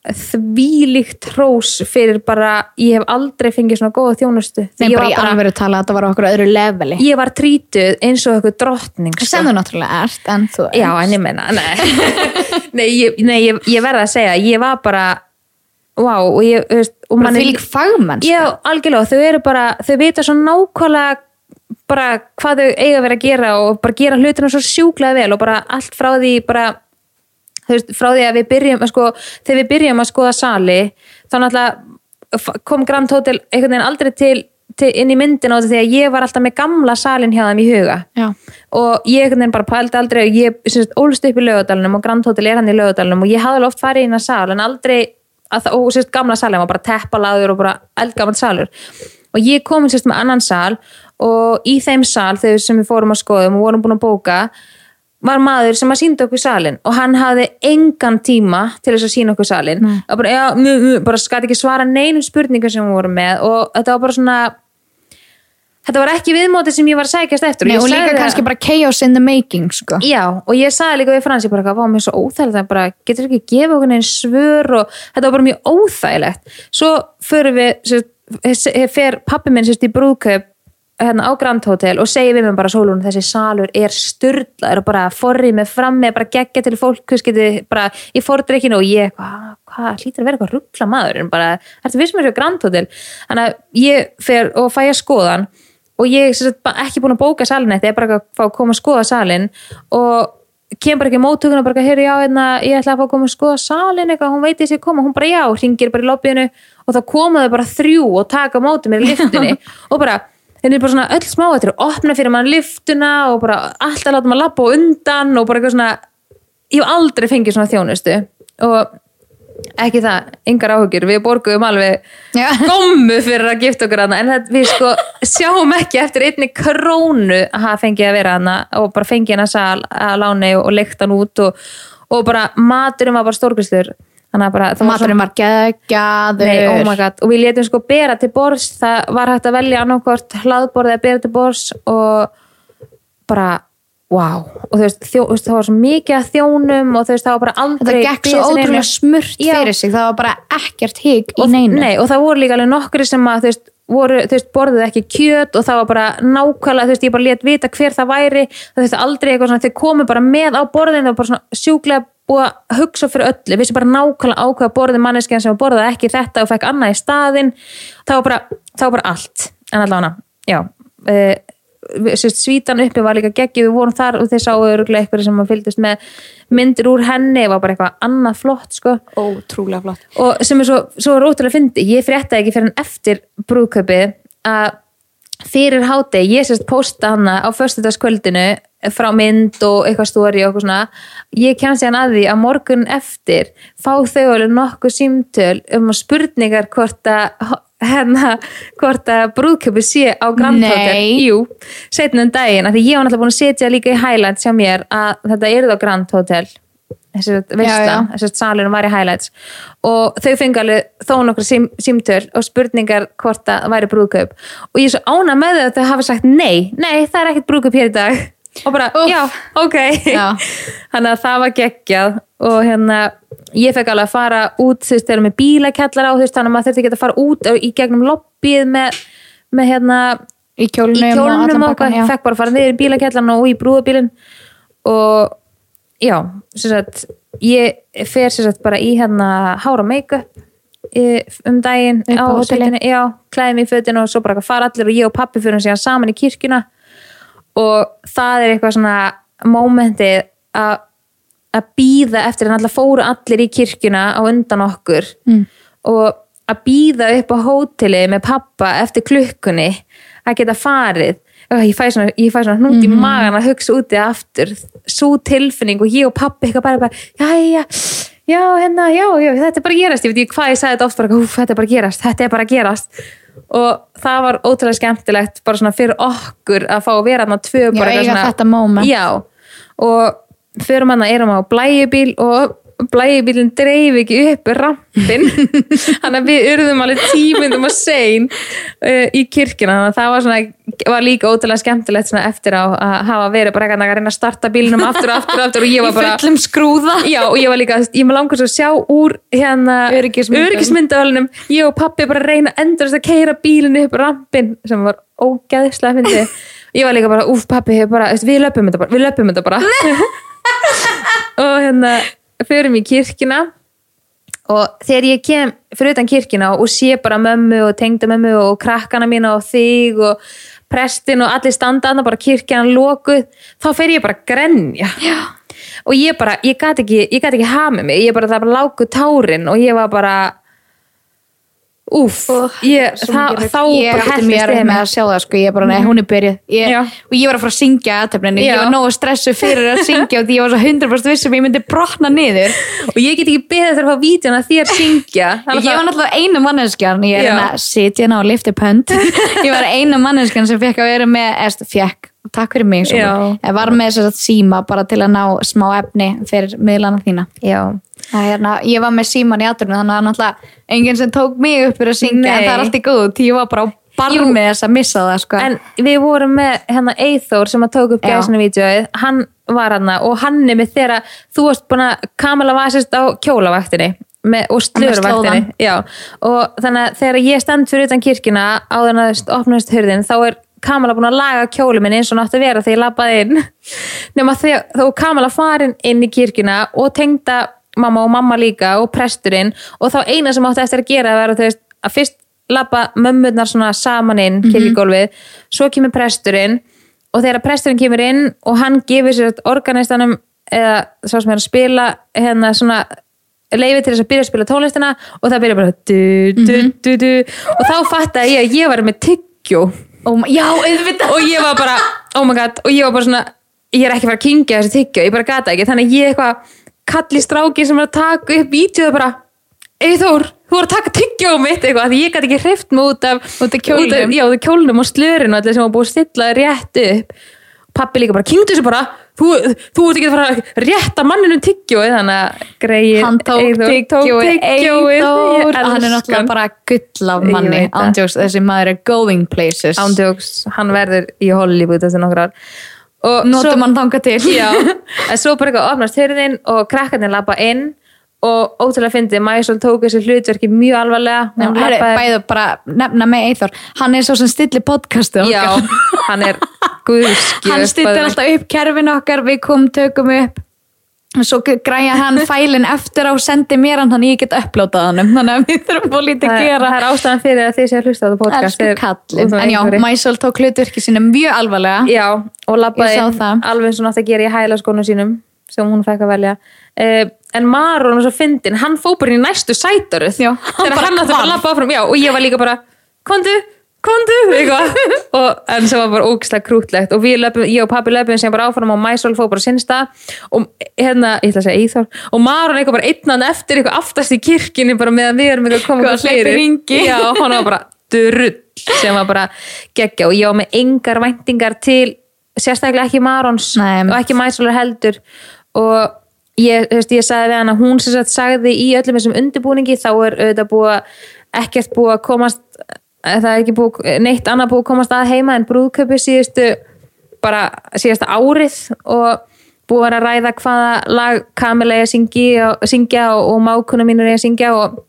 þvílíkt hrós fyrir bara, ég hef aldrei fengið svona góða þjónustu. Nei, ég bara í alveg tala, þetta var okkur öðru leveli. Ég var trítuð eins og eitthvað drottning sko. sem þú náttúrulega ert, en þú Já, en ég meina, nei. Nei, ég, nei, ég, ég verða að segja ég var bara, wow og ég, þú veist, manni- því lík fagmenn Já, algjörlega, þau eru bara þau vita svo nákvæmlega bara hvað þau eiga að vera að gera og bara gera hlutina svo sjúklega vel og bara allt frá því bara þú veist, frá því að við byrjum sko, þegar við byrjum að skoða sali þá náttúrulega kom Grand Hotel einhvern veginn aldrei til, til inn í myndin á þetta því að ég var alltaf með gamla salin hjá þeim í huga Já. og ég einhvern veginn bara pældi aldrei og ég sem sagt, ólst upp í lögadalunum og Grand Hotel er hann í lögadalunum og ég hafði alveg oft farið inn að sal en aldrei að og sérst gamla salin var bara teppalaður og bara eldgammal salur og ég kom sérst með annan sal og í þeim sal þegar sem við fórum að skoðum og vorum búin að bóka var maður sem að sínda okkur salin og hann hafði engan tíma til þess að sína okkur salin og bara, já, mjö, mjö, bara skæti ekki svara neinum spurningum sem við vorum með. Og þetta var bara svona þetta var ekki viðmótið sem ég var að sækjast eftir. Nei, ég og líka kannski bara chaos in the making sko. Já, og ég sagði líka við Frans, ég bara, hvað var mér svo óþægilegt, bara, getur ekki gefa okkur neinn svör og þetta var bara mjög óþægilegt. Svo förum við, sérst, fer pappi minn sérst í brúðkaup hérna á Grand Hotel og segir við mér bara Sólun, þessi salur er styrlaður og bara forrið með frammi, bara geggja til fólk, getið bara í fordreikinu og ég, hvað, hvað, hlýtur að vera eitthvað ruggla maður, en bara, ertu við sem er Grand Hotel, þannig að ég fer og fæ að skoðan og ég bara ekki búin að bóka salin þetta er bara að fá að koma að skoða salin og kem bara ekki móttökun og bara hér já, hérna, ég ætla að fá að koma að skoða salin eitthvað, hún veit ég sér koma, hún bara já ringir bara í lobbyinu og þá koma þau bara þrjú og taka á móti mér í liftunni og bara, þeir eru bara svona öll smá þetta er opna fyrir mann liftuna og bara alltaf láta maður lappa á undan og bara eitthvað svona, ég hef aldrei fengið svona þjónustu og ekki það, yngar áhugjur, við borguðum alveg gommu fyrir að gifta okkur hana en það, við sko sjáum ekki eftir einni krónu að hafa fengið að vera hana og bara fengið hana sal að láni og leikta hann út og, og bara maturinn var bara stórkvistur þannig að bara það var maturinn var geggjaður. Oh my god, og við letum sko bera til bors það var hægt að velja annarkvort hlaðborðið að bera til bors og bara, wow. Og þú veist, þjó, þú það var svo mikið að þjónum og þú veist, það var bara aldrei þetta gekk svo ótrúlega smurt Já. fyrir sig. Það var bara ekkert higg í neinu. Nei, og það voru líka alveg nokkri sem að þú veist, voru, þú veist, borðuðu ekki kjöt og það var bara nákvæmlega, þú veist, ég bara let vita hver það væri, það veist, aldrei eitthvað svona, þau komu bara með á borðin, það var bara svona sjúklega að hugsa fyrir öllu, vissi bara nákvæmlega ákveða borðið manneskjan sem borðaði ekki þetta og fekk annað í staðinn, það var bara það var bara allt, en allavega já, uh, svítan uppi var líka geggið, við vorum þar og þeir sáu öruglega eitthvað sem að fylgdist með myndir úr henni, var bara eitthvað annað flott sko. Ótrúlega flott. Og sem er svo, svo rótilega fyndi ég fréttaði ekki fyrir en eftir brúðkaupið að fyrir hádegi, ég sérst posta hana á föstudagskvöldinu frá mynd og eitthvað stóri og eitthvað svona. Ég kemst síðan að því að morgun eftir fá þau alveg nokkuð símtöl um spurningar hvort að hérna, hvort að brúðköpi sé á Grand. Hotel. Jú, setnum daginn, af því ég var náttúrulega búin að setja líka í highlights hjá mér að þetta er á Grand Hotel. Þessi já. þessi salurinn var í highlights. Og þau fengi alveg þó nokkur sím, símtöl og spurningar hvort það væri brúðkaup. Og ég er svo ána með þau að þau hafa sagt nei, nei það er ekkert brúðkaup hér í dag og bara, Úff. já, ok. Þannig að það var geggjað. Og hérna, ég fekk alveg að fara út þú veist, þegar með bílakjallar á þú veist, þannig að maður þurfti ekki að fara út í gegnum lobbyið með, með hérna í kjólnum og eitthvað, fekk bara að fara niður í bílakjallan og í brúðabílin og já, sem sagt ég fer sem sagt bara í hérna hára make-up um daginn Upp á hóteli. sveitinni, já, klæði mig í fötinu og svo bara fara allir og ég og pappi fyrir síðan saman í kirkjuna og það er eitthvað svona mómentið að að býða eftir en alltaf fóru allir í kirkjuna á undan okkur. Mm. og að býða upp á hóteli með pappa eftir klukkunni að geta farið. Ég fæ svona, ég fæ svona hnút í magan að hugsa úti aftur. Svo tilfinning og ég og pappi eitthvað bara, bara jæja, já, hérna, já, já, þetta er bara gerast. Ég veit ekki hvað ég sagði þetta oft bara, þetta er bara gerast þetta er bara gerast og það var ótrúlega skemmtilegt bara svona fyrir okkur að fá að vera þarna tvö Já, bara eitthvað eiga þetta moment. já, og fyrir manna erum á blæjubíl og blæjubílinn dreif ekki upp rampin þannig að við urðum alveg tímundum að sein uh, í kirkina þannig að það var, svona, var líka ótrúlega skemmtilegt eftir að hafa verið bara eitthvað að reyna að starta bílnum aftur og aftur og aftur og ég var bara fullum skrúða. Já, og ég var líka, ég með langar svo að sjá úr hérna Öryggismyndum. öryggismyndavalunum ég og pappi bara reyna endur að keira bílinu upp rampin sem var ógæðislega fyndi ég var líka bara, úf pappi, bara, við löpum þetta bara við löpum þetta bara. Og hérna, förum í kirkina og þegar ég kem fyrir utan kirkina og sé bara mömmu og tengda mömmu og krakkana mína og þig og prestin og allir standaðna bara kirkjan lokuð, þá fer ég bara að grenja Já. og ég bara, ég gat ekki ekki hafa með mig, ég bara það bara lágu tárin og ég var bara úff, ég, það, þá ég bara hellist mér með að sjá það sko, ég bara, nei, hún er byrjuð. Ég, og ég var að fara að syngja aðtöfninni, Já. ég var nógu stressu fyrir að syngja og því ég var svo 100% vissum ég myndi brotna niður. Og ég get ekki beðið þér að fá vídjana þér syngja. Ég að- var náttúrulega einu manneskjan. Ég er hérna að sitja hérna upp hönd. Ég var einu manneskjan sem fekk að vera með eða fekk, takk fyrir mig ég var með þess að síma bara til að ná smá efni fyrir miðlana þína. Já, Það er hérna, ég var með síman í aturinu þannig að náttúrulega enginn sem tók mig upp fyrir að syngja en Nei. það er allt í góð ég var bara á barmið þess að missa það sko. en við vorum með hérna Eithor sem að tók upp gæsina vídeoið, hann var hann og hann er með þeirra, þú varst búin að Kamala var sérst á kjólavaktinni með, og. Já, og þannig að þegar ég stend fyrir utan kirkina áður en að opnast hurðin þá er Kamala búin að laga kjóli minn eins og nátt að vera þegar ég labbaði inn. Nema þegar er Kamala farin inn í kirkina og tengda mamma og mamma líka og presturinn og þá eina sem átti eftir að gera var að, veist, að fyrst labba mömmurnar svona saman inn kirkigólfið, svo kemur presturinn og þegar presturinn kemur inn og hann gefur sér organistanum eða sá sem er að spila hérna svona leiði til þess að byrja að spila tónlistina og það byrja bara du, du, du, du, og þá ég að ég var með tyggjó oh, my- já, auðvitað. Og ég var bara, oh my god og ég var bara svona, ég er ekki fara að kingja þessi tyggjó, ég bara gata ekki, þannig að ég eitthvað kalli stráki sem er að taka upp vítjóðu bara, Eithór þú voru að taka tyggjó mitt eitthvað, því ég gæti ekki hreift mig út af, Út af kjólnum. já, út af kjólnum og slörinu allir sem var búið að stilla rétt upp pappi líka bara, kingdu þessu bara þú, þú ert ekki að fara að rétta manninum tyggjóið þannig að greið hann tók tyggjóið Eyþór. Hann er náttúrulega bara gull af manni ándjóks, þessi maður er going places. Ándjóks, hann verður í Hollywood eftir nokkrar og notum hann þanga til. Já, en svo bara eitthvað opnast hörðin og krakkarnir labba inn og ótrúlega fyndið, Maisol tók þessi hlutverki mjög alvarlega. Bæðu bara nefna með Eithor hann er svo sem stillir podcastu já, hann er guðskjöf hann stillir alltaf upp kerfin okkar við komum, tökum upp. Og svo græja hann fælin eftir á sendi mér hann þannig ég get upplótað hann þannig að við þurfum lítið að það, gera. það er ástæðan fyrir að þið séu að hlusta á þetta podcast. Af en já. Mæsól tók hlutverki sína mjög alvarlega. Já, og það. alveg eins og nátt að gera í hæla skónum sínum sem hún fekk að velja. Uh, en Maron og svo fyndin, hann fó bara í næstu sætaruð. Þegar hann átti að labba áfram. Já, og ég var líka bara, kondu, kondu eitthvað, og, en sem var bara ógislega krútlegt. Og löpum, ég og pabbi löpum sem bara áfram og Mæsól fó bara sinnsta og hérna, ég ætla að segja Íþór og Maron eitthvað bara einnan eftir eitthvað aftast í kirkjunni bara meðan við erum eitthvað fyrir. hleypur hringi. Já, hann var bara drull sem var bara geggja. Og ég var með engar væntingar til sérstaklega ekki Marons Nei. og ekki Mæsólar heldur. Og ég, veist, ég sagði við hann að hún sem sagt sagði í öllum þessum undirbúningi þá er auðvitað búið ekkert búið að komast það er ekki búið, neitt annað búið að komast að heima en brúðköpi síðustu bara síðasta árið og búið að vera að ræða hvaða lag Kamila er að syngja, syngja og, og mákuna mínur er að syngja og,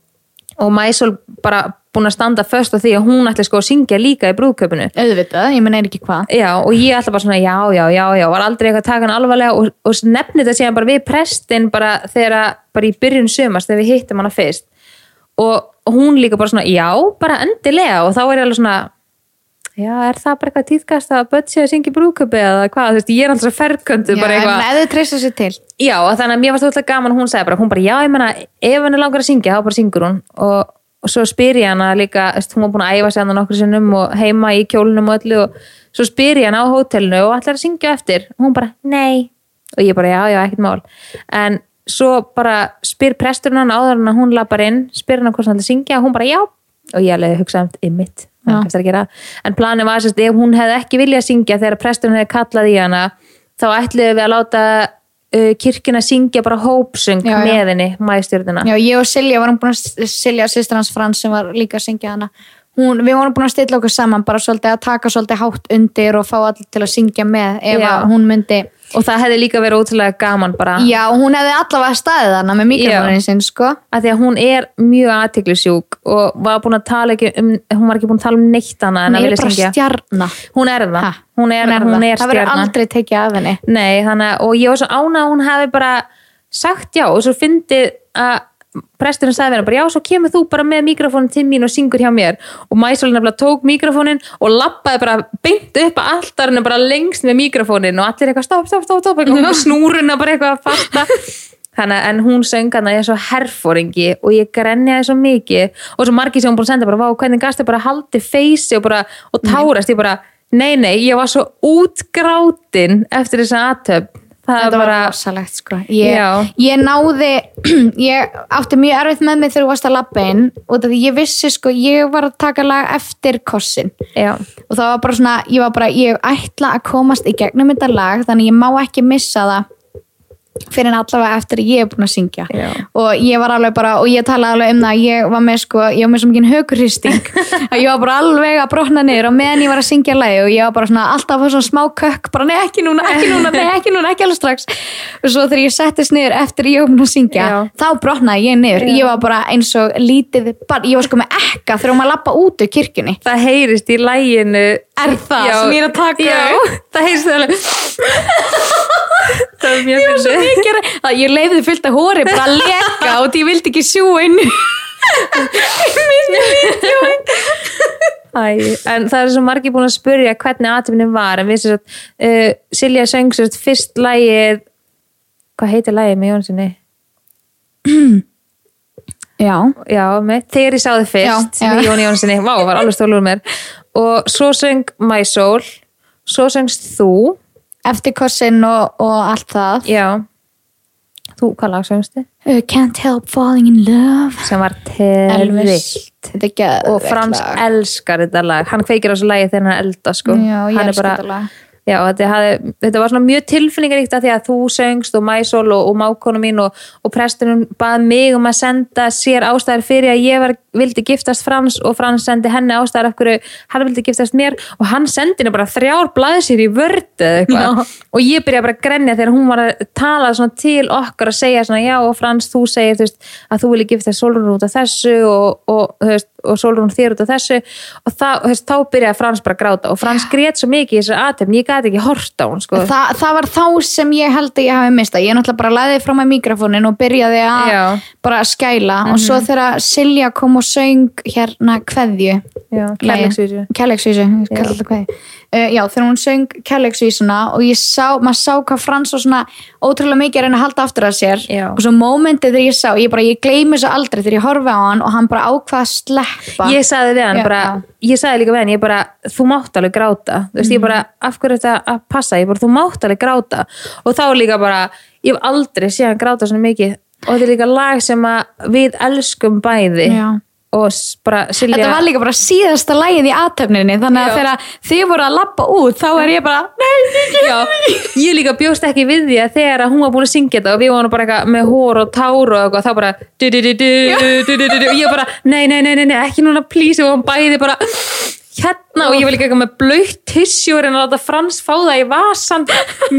og Mæsól bara búin að standa först á því að hún ætli sko að syngja líka í brúðköpinu auðvitað, ég menn er ekki hvað? Já, og ég ætla bara svona, já, já, já, já, var aldrei eitthvað að taka hann alvarlega og, og nefni þetta síðan bara við prestin bara þegar, bara í byrjun sumast þegar við hittum hana fyrst. Og, og hún líka bara svona, já, bara endilega. Og þá er ég alveg svona já, er það bara eitthvað tíðkast að börn sé að syngja í brúðköpi eða hvað, þú veist, ég er alltaf svo ferköndu bara en eitthvað, ef þau treysta sér til. Já, þannig að mér varst alltaf gaman hún sagði bara, hún bara, já, ég menna, ef hann er langar að syngja þá bara syngur hún. Og, og svo spyr ég hana líka, hún var búin að æfa sig hann nokkur sinnum og heima í kjólunum og öllu og svo spyr ég hana á hótelinu og ætlar að syngja á eftir? Og hún bara, nei. Og ég bara, já, já, ekkert mál. En svo bara spyr presturinn hann áður en að hún lapar inn, spyr hann hvort hann ætlar að syngja og hún bara, já, og ég alveg hugsaði um ymmit, en planin var sérst, ef hún hefði ekki viljað syngja þegar presturinn hefði kallað í hana þá ætliðum við að láta uh, kirkjuna syngja bara já. með henni, mæstjörnuna Já, ég og Silja varum búin að Silja, sýstir hans Frans sem var líka að syngja hana hún, við vorum búin að stilla okkur saman bara svolítið að taka svolítið hátt undir og fá allir til að syngja með ef Já. að hún myndi og það hefði líka verið ótrúlega gaman bara Já, hún hefði allavega staðið hana með mikrofónin sinn sko. Að því að hún er mjög aðtiklisjúk og var búin að tala ekki um hún var ekki búin að tala um neitt hana hún er bara syngja. stjarna. Hún er það, hún er, hún það. er það verður aldrei tekið af henni. Nei, þannig og ég var svo ána að hún hefði bara sagt já og svo fyndið að presturinn sagði hennar bara já, svo kemur þú bara með mikrofónin til mín og syngur hjá mér. Og Mæsólin nefnilega tók mikrofónin og lappaði bara beint upp að alltarinu bara lengst með mikrofónin og allir eitthvað stopp, stopp, stopp, stopp og snúruna bara eitthvað að fasta þannig að en hún söng að ég er svo herfóringi og ég grenjaði svo mikið. Og svo margir sem hún búin að senda bara, vá, hvernig gasta bara haldi feysi og bara, og tárast? Ég bara, nei, nei, ég var svo útgrátin eftir þessa aðtöp það þetta var rosalegt sko. Ég, ég náði ég átti mjög erfitt með mig þegar þú varst að labba inn út af því ég vissi sko ég var að taka lag eftir kossin. Já, og það var bara svona, ég var bara ég ætla að komast í gegnum þetta lag þannig ég má ekki missa það fyrir allavega eftir að ég er búin að syngja. Já. og ég var alveg bara, og ég talaði alveg um það að ég var með sko, ég var með svo mikið högurhristing að ég var bara alveg að brotna niður og meðan ég var að syngja lagi og ég var bara svona alltaf svona smá kökk, bara nei ekki núna, ekki núna, nei ekki núna, ekki alveg strax. Og svo þegar ég settist niður eftir að ég var búin að syngja, Já. þá brotnaði ég niður. Ég var bara eins og lítið barn, ég var sko með ekka þegar maður lappa út úr kirkjunni. Það heyrist í læginu Er það sem ég er að taka? Já, það heyrist það er mjög ég var svo fyndið. mikið að ég leiði fullt af hóri bara að leka og ég vildi ekki sjúa inn Æ, en það er svo margir búin að spurja hvernig aðtöfnin var en við sem sagt, uh, Silja söng sem sagt, fyrst lægið hvað heitir lægið með Jónssoni? já, Já, með Þegar ég sá þið fyrst Já, já. með Jóni Jónssoni, vá, var alveg stólur mér og svo söng My Soul svo söngst þú eftir kossin og, og allt það. Já, þú, hvað lag söngstu? uh, Can't help falling in love. Sem var terrill Þetta er geðveikt og Frans elskar þetta lag. Hann kveikir á þessu lagi þegar hann er elda sko. Já, ég hann er elska bara, þetta lag. Já, þetta, hafði, þetta var svona mjög tilfinningaríkt að því að þú söngst og Mæsól og, og mákonu mín og, og prestunum bað mig um að senda sér ástæður fyrir að ég var, vildi giftast Frans og Frans sendi henni ástæður af hverju hann vildi giftast mér og hann sendi henni bara þrjár blaðsir í vördu eða eitthvað. Og ég byrjaði bara að grenja þegar hún var að tala til okkar að segja svona já og Frans þú segir þú veist, að þú vilji giftast Solrún út af þessu og, og, þú veist, og Solrún þér út af þessu og þá, þú veist, þá byrjaði Frans bara að gráta og Frans grét svo mikið í þessu aðtöfn ég gæti ekki hort á hún sko. Þa, það var þá sem ég held að ég hafi mistað ég náttúrulega bara laðið frá mig mikrofónin og byrjaði að bara skæla og svo þegar Silja kom og söng hérna kveðju. Kærleiksvísu. Uh, já, þegar hún söng kærleiksvísuna og ég sá, maður sá hvað Frans var svona ótrúlega mikið að reyna að halda aftur að sér. Já. og svo mómentið þegar ég sá, ég bara, ég gleymi þessu aldrei þegar ég horfi á hann og hann bara ákvað að sleppa. Ég sagði við hann Já, bara, já. ég sagði líka við hann, ég bara þú mátt alveg gráta, þú veist, ég bara af hverju er þetta að passa, ég bara, þú mátt alveg gráta. Og þá líka bara, ég hef aldrei séð hann gráta svona mikið. Og þetta er líka lag sem við elskum bæði. Já og bara Silja Þetta var líka bara síðasta lægið í aðtöfninni þannig að þegar þið voru að lappa út þá er ég bara, nei, ekki Já, ég líka bjóst ekki við því að þegar hún var búin að syngja þetta og við varum bara eitthvað með hór og tár og eitthvað, þá bara du, du, du, og ég bara, nei, nei, nei, nei ekki núna, please, og hún bæði bara hérna og ég var líka eitthvað með blöytt tissjur en að láta Frans fá það í vasan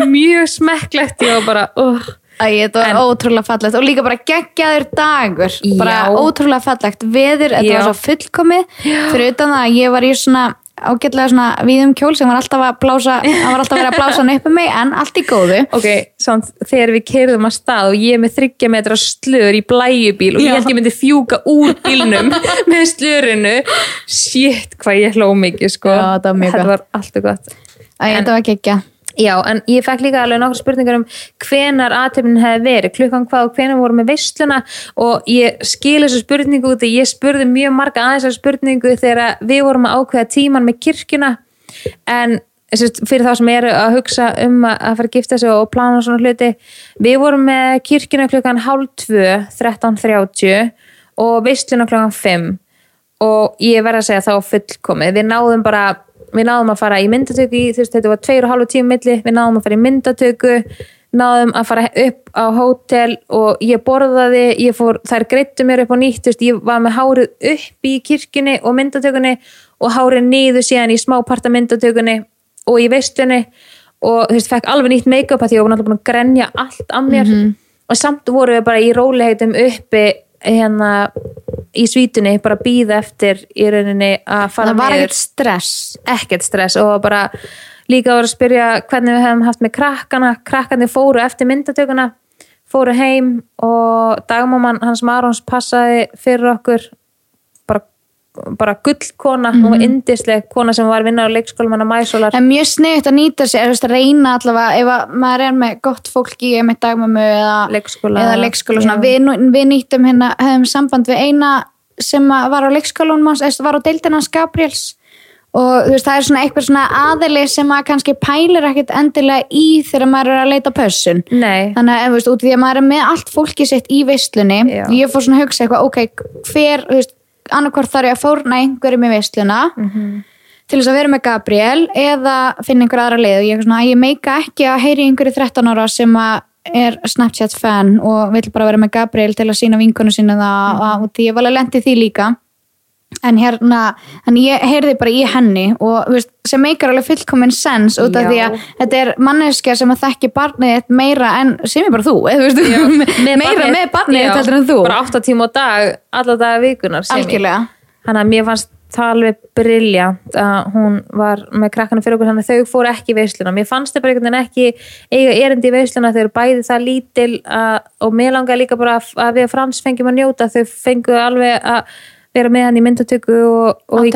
mjög smekklegt, ég var bara, oh Æ, þetta var ótrúlega fallegt og líka bara geggjaður dagur. Bara Já. ótrúlega fallegt veður, þetta Já. var svo fullkomið. Fyrir utan það að ég var í svona ágætlega svona víðum kjól sem var alltaf að blása það var alltaf að vera að blása hann upp um mig en allt í góðu. Ok, samt þegar við keirðum að stað og ég með þryggja metra slör í blæjubíl og ég held ég myndi fjúka úr bílnum með slörinu. Shit hvað ég hló mikið sko. Já, þetta var mjög gott. var alltaf gott. Æ, þetta var geggja Já, en ég fekk líka alveg nokkur spurningar um hvenar aðtöfnin hefði verið, klukkan hvað og hvenar voru með veisluna? Og ég skil þessu spurningu út og ég spurði mjög marga aðeins þessu spurningu þegar við vorum að ákveða tíman með kirkjuna. En fyrir þá sem eru að hugsa um að, fara að gifta sig og plana svona hluti við vorum með kirkjuna klukkan hálf tvö, 13.30 og veisluna klukkan 5 og ég verð að segja þá fullkomið, við náðum bara við náðum að fara í myndatöku í, veist, þetta var tveir og hálfu tíma milli, við náðum að fara í myndatöku náðum að fara upp á hótel og ég borðaði ég fór, þær greittu mér upp á nýtt veist, ég var með hárið upp í kirkjunni og myndatökunni og hárið niður síðan í smáparta myndatökunni og í veistunni og þú veist, fekk alveg nýtt make-up að því ég var náttúrulega búin að grenja allt af mér. Og samt voru við bara í róliheitum uppi hérna í svítunni bara býða eftir í rauninni að fara það var ekkert stress. Ekkert stress og bara líka voru að spyrja hvernig við hefum haft með krakkana. Krakkarnir fóru eftir myndatökuna fóru heim og dagmáman hans Marons passaði fyrir okkur. Bara, bara gullkona hún var indisleg kona sem var vinnar á leikskólum hann að mæsólar en mjög sniðut að nýta sér, að reyna allavega ef að maður er með gott fólk í með dagmömmu eða Leikskóla. eða leikskóla við, við nýttum hérna, hefðum samband við eina sem var á leikskólanum hans, var á deildin hans Gabriels og þú veist, það er svona eitthvað svona aðili sem að kannski pælir ekkit endilega í þegar maður er að leita pössun nei, þannig að, þú veist, út því að maður er með allt fólki sitt í veislunni, Já. ég fór svona að hugsa eitthvað, ok, hver, þú veist annarkvort þarf ég að fórna einhverjum í veisluna Mhm. til þess að vera með Gabriel eða finna einhver aðra leið og ég, svona, ég meika ekki að heyri einhverju 13 ára sem að er Snapchat fan og vill bara vera með Gabriel til að sína vinkonu sinna það Mhm. og því ég var alveg lendið því líka. En hérna, en ég heyrði bara í henni og veist, sem meikar alveg fullkominn sens út af Já. því að þetta er manneskja sem að þekki barnið meira en sem er bara þú, eða veist, meira með barnið þitt heldur en þú. Bara 8 tíma á dag, alla daga vikunar algjörlega. Þannig að mér fannst það alveg briljant að hún var með krakkana fyrir okkur þannig að þau fóru ekki í veisluna. Mér fannst þau bara einhvern veginn ekki eiga erindi í veisluna þau eru bæði það lítil að, og mér langaði líka bara að, við Frans fengjum að njóta þau fengu alveg að vera með hann í myndatöku og, og í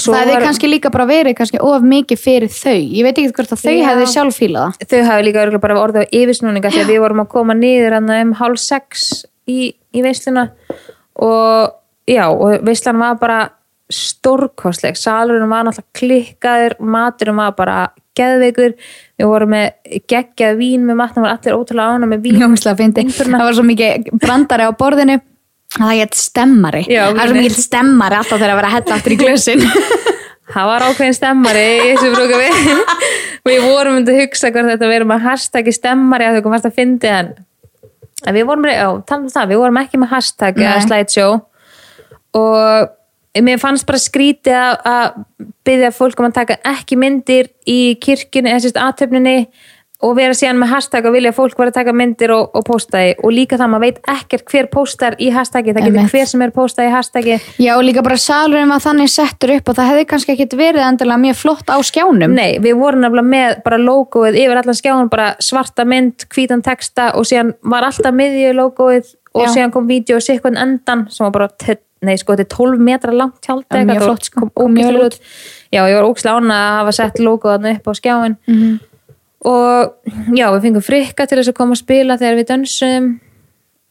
svo það hefði var, kannski líka bara verið kannski of mikið fyrir þau ég veit ekki hvort að þau Já. hefði sjálf fílað það þau hafi líka bara orðið á yfirsnúninga að við vorum að koma niður um hálf sex í, í veisluna og já, og veislan var bara stórkostleg, salurinn var náttúrulega klikkaður, maturinn var bara geðveikur, við vorum með geggjað vín með matnum, var allir ótrúlega ána með vín. Jómslega fyndi, það var svo mikið brandari á borðinu. Að það gett stemmari. Já, það er svo við- mikið stemmari alltaf þegar að vera að hella aftur í glösin. Það var ákveðin stemmari í þessu brúkavi og við vorum myndið að hugsa hvort þetta verið með hashtaggi stemmari að þau komast að fyndi en en við vorum, já, tala um það, við vorum ekki með hashtag slideshow og mér fannst bara skrítið að, að byggja fólk um að taka ekki myndir í kirkjunni, sérst aðtöfninni og vera síðan með hashtag og vilja fólk var að taka myndir og, og posta því og líka það maður veit ekkert hver postar í hashtaggi, það getur hver sem er postað í hashtaggi Já, og líka bara salurinn var þannig settur upp og það hefði kannski ekkit verið endilega mjög flott á skjánum. Nei, við vorum nefnilega með bara logoið yfir allan skjáðan, bara svarta mynd, hvítan texta og síðan var alltaf miðju logoið og Já. síðan kom vídeo og sikkuð endan sem var bara, te- nei sko, þetta er 12 metra langt tjald Já, mjög flott, sko. Kom mjög vel út. Já, ég var ókslega ána að hafa sett logoið þarna upp á skjáin Mhm. og já, við fengum frikka til þess að koma að spila þegar við dönsum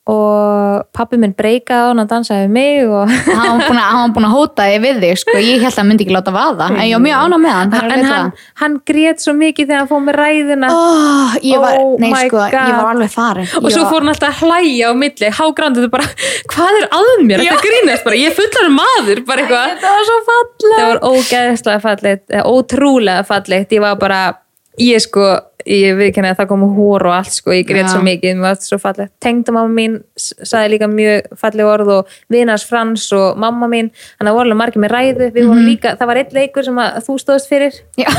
og pappi minn breykaði á hann að dansa við mig og hann var búin að, hann var hóta því við þig sko. ég held að hann myndi ekki láta vaða. En ég var mjög ána með hann, en hann, hann grét svo mikið þegar hann fóð með ræðina oh, ég var, Oh nei sko, God. ég var alveg farin. Og svo fór hann alltaf að hlæja á milli. Hágrandu þú bara, hvað er að mér? Þetta grínast bara, ég fullar maður bara eitthvað, það var svo falleg það var ógeðslega fallegt ótrúlega fallegt. Ég var bara, ég sko ég viðkenni að það kom hór og allt sko ég greit Já. svo mikið, mér var þetta svo fallegt tengdamamma mín sagði líka mjög falleg orð og vinars Frans og mamma mín, hann var alveg margir með ræðu við vorum líka, það var einn leikur sem að þú stóðst fyrir Já.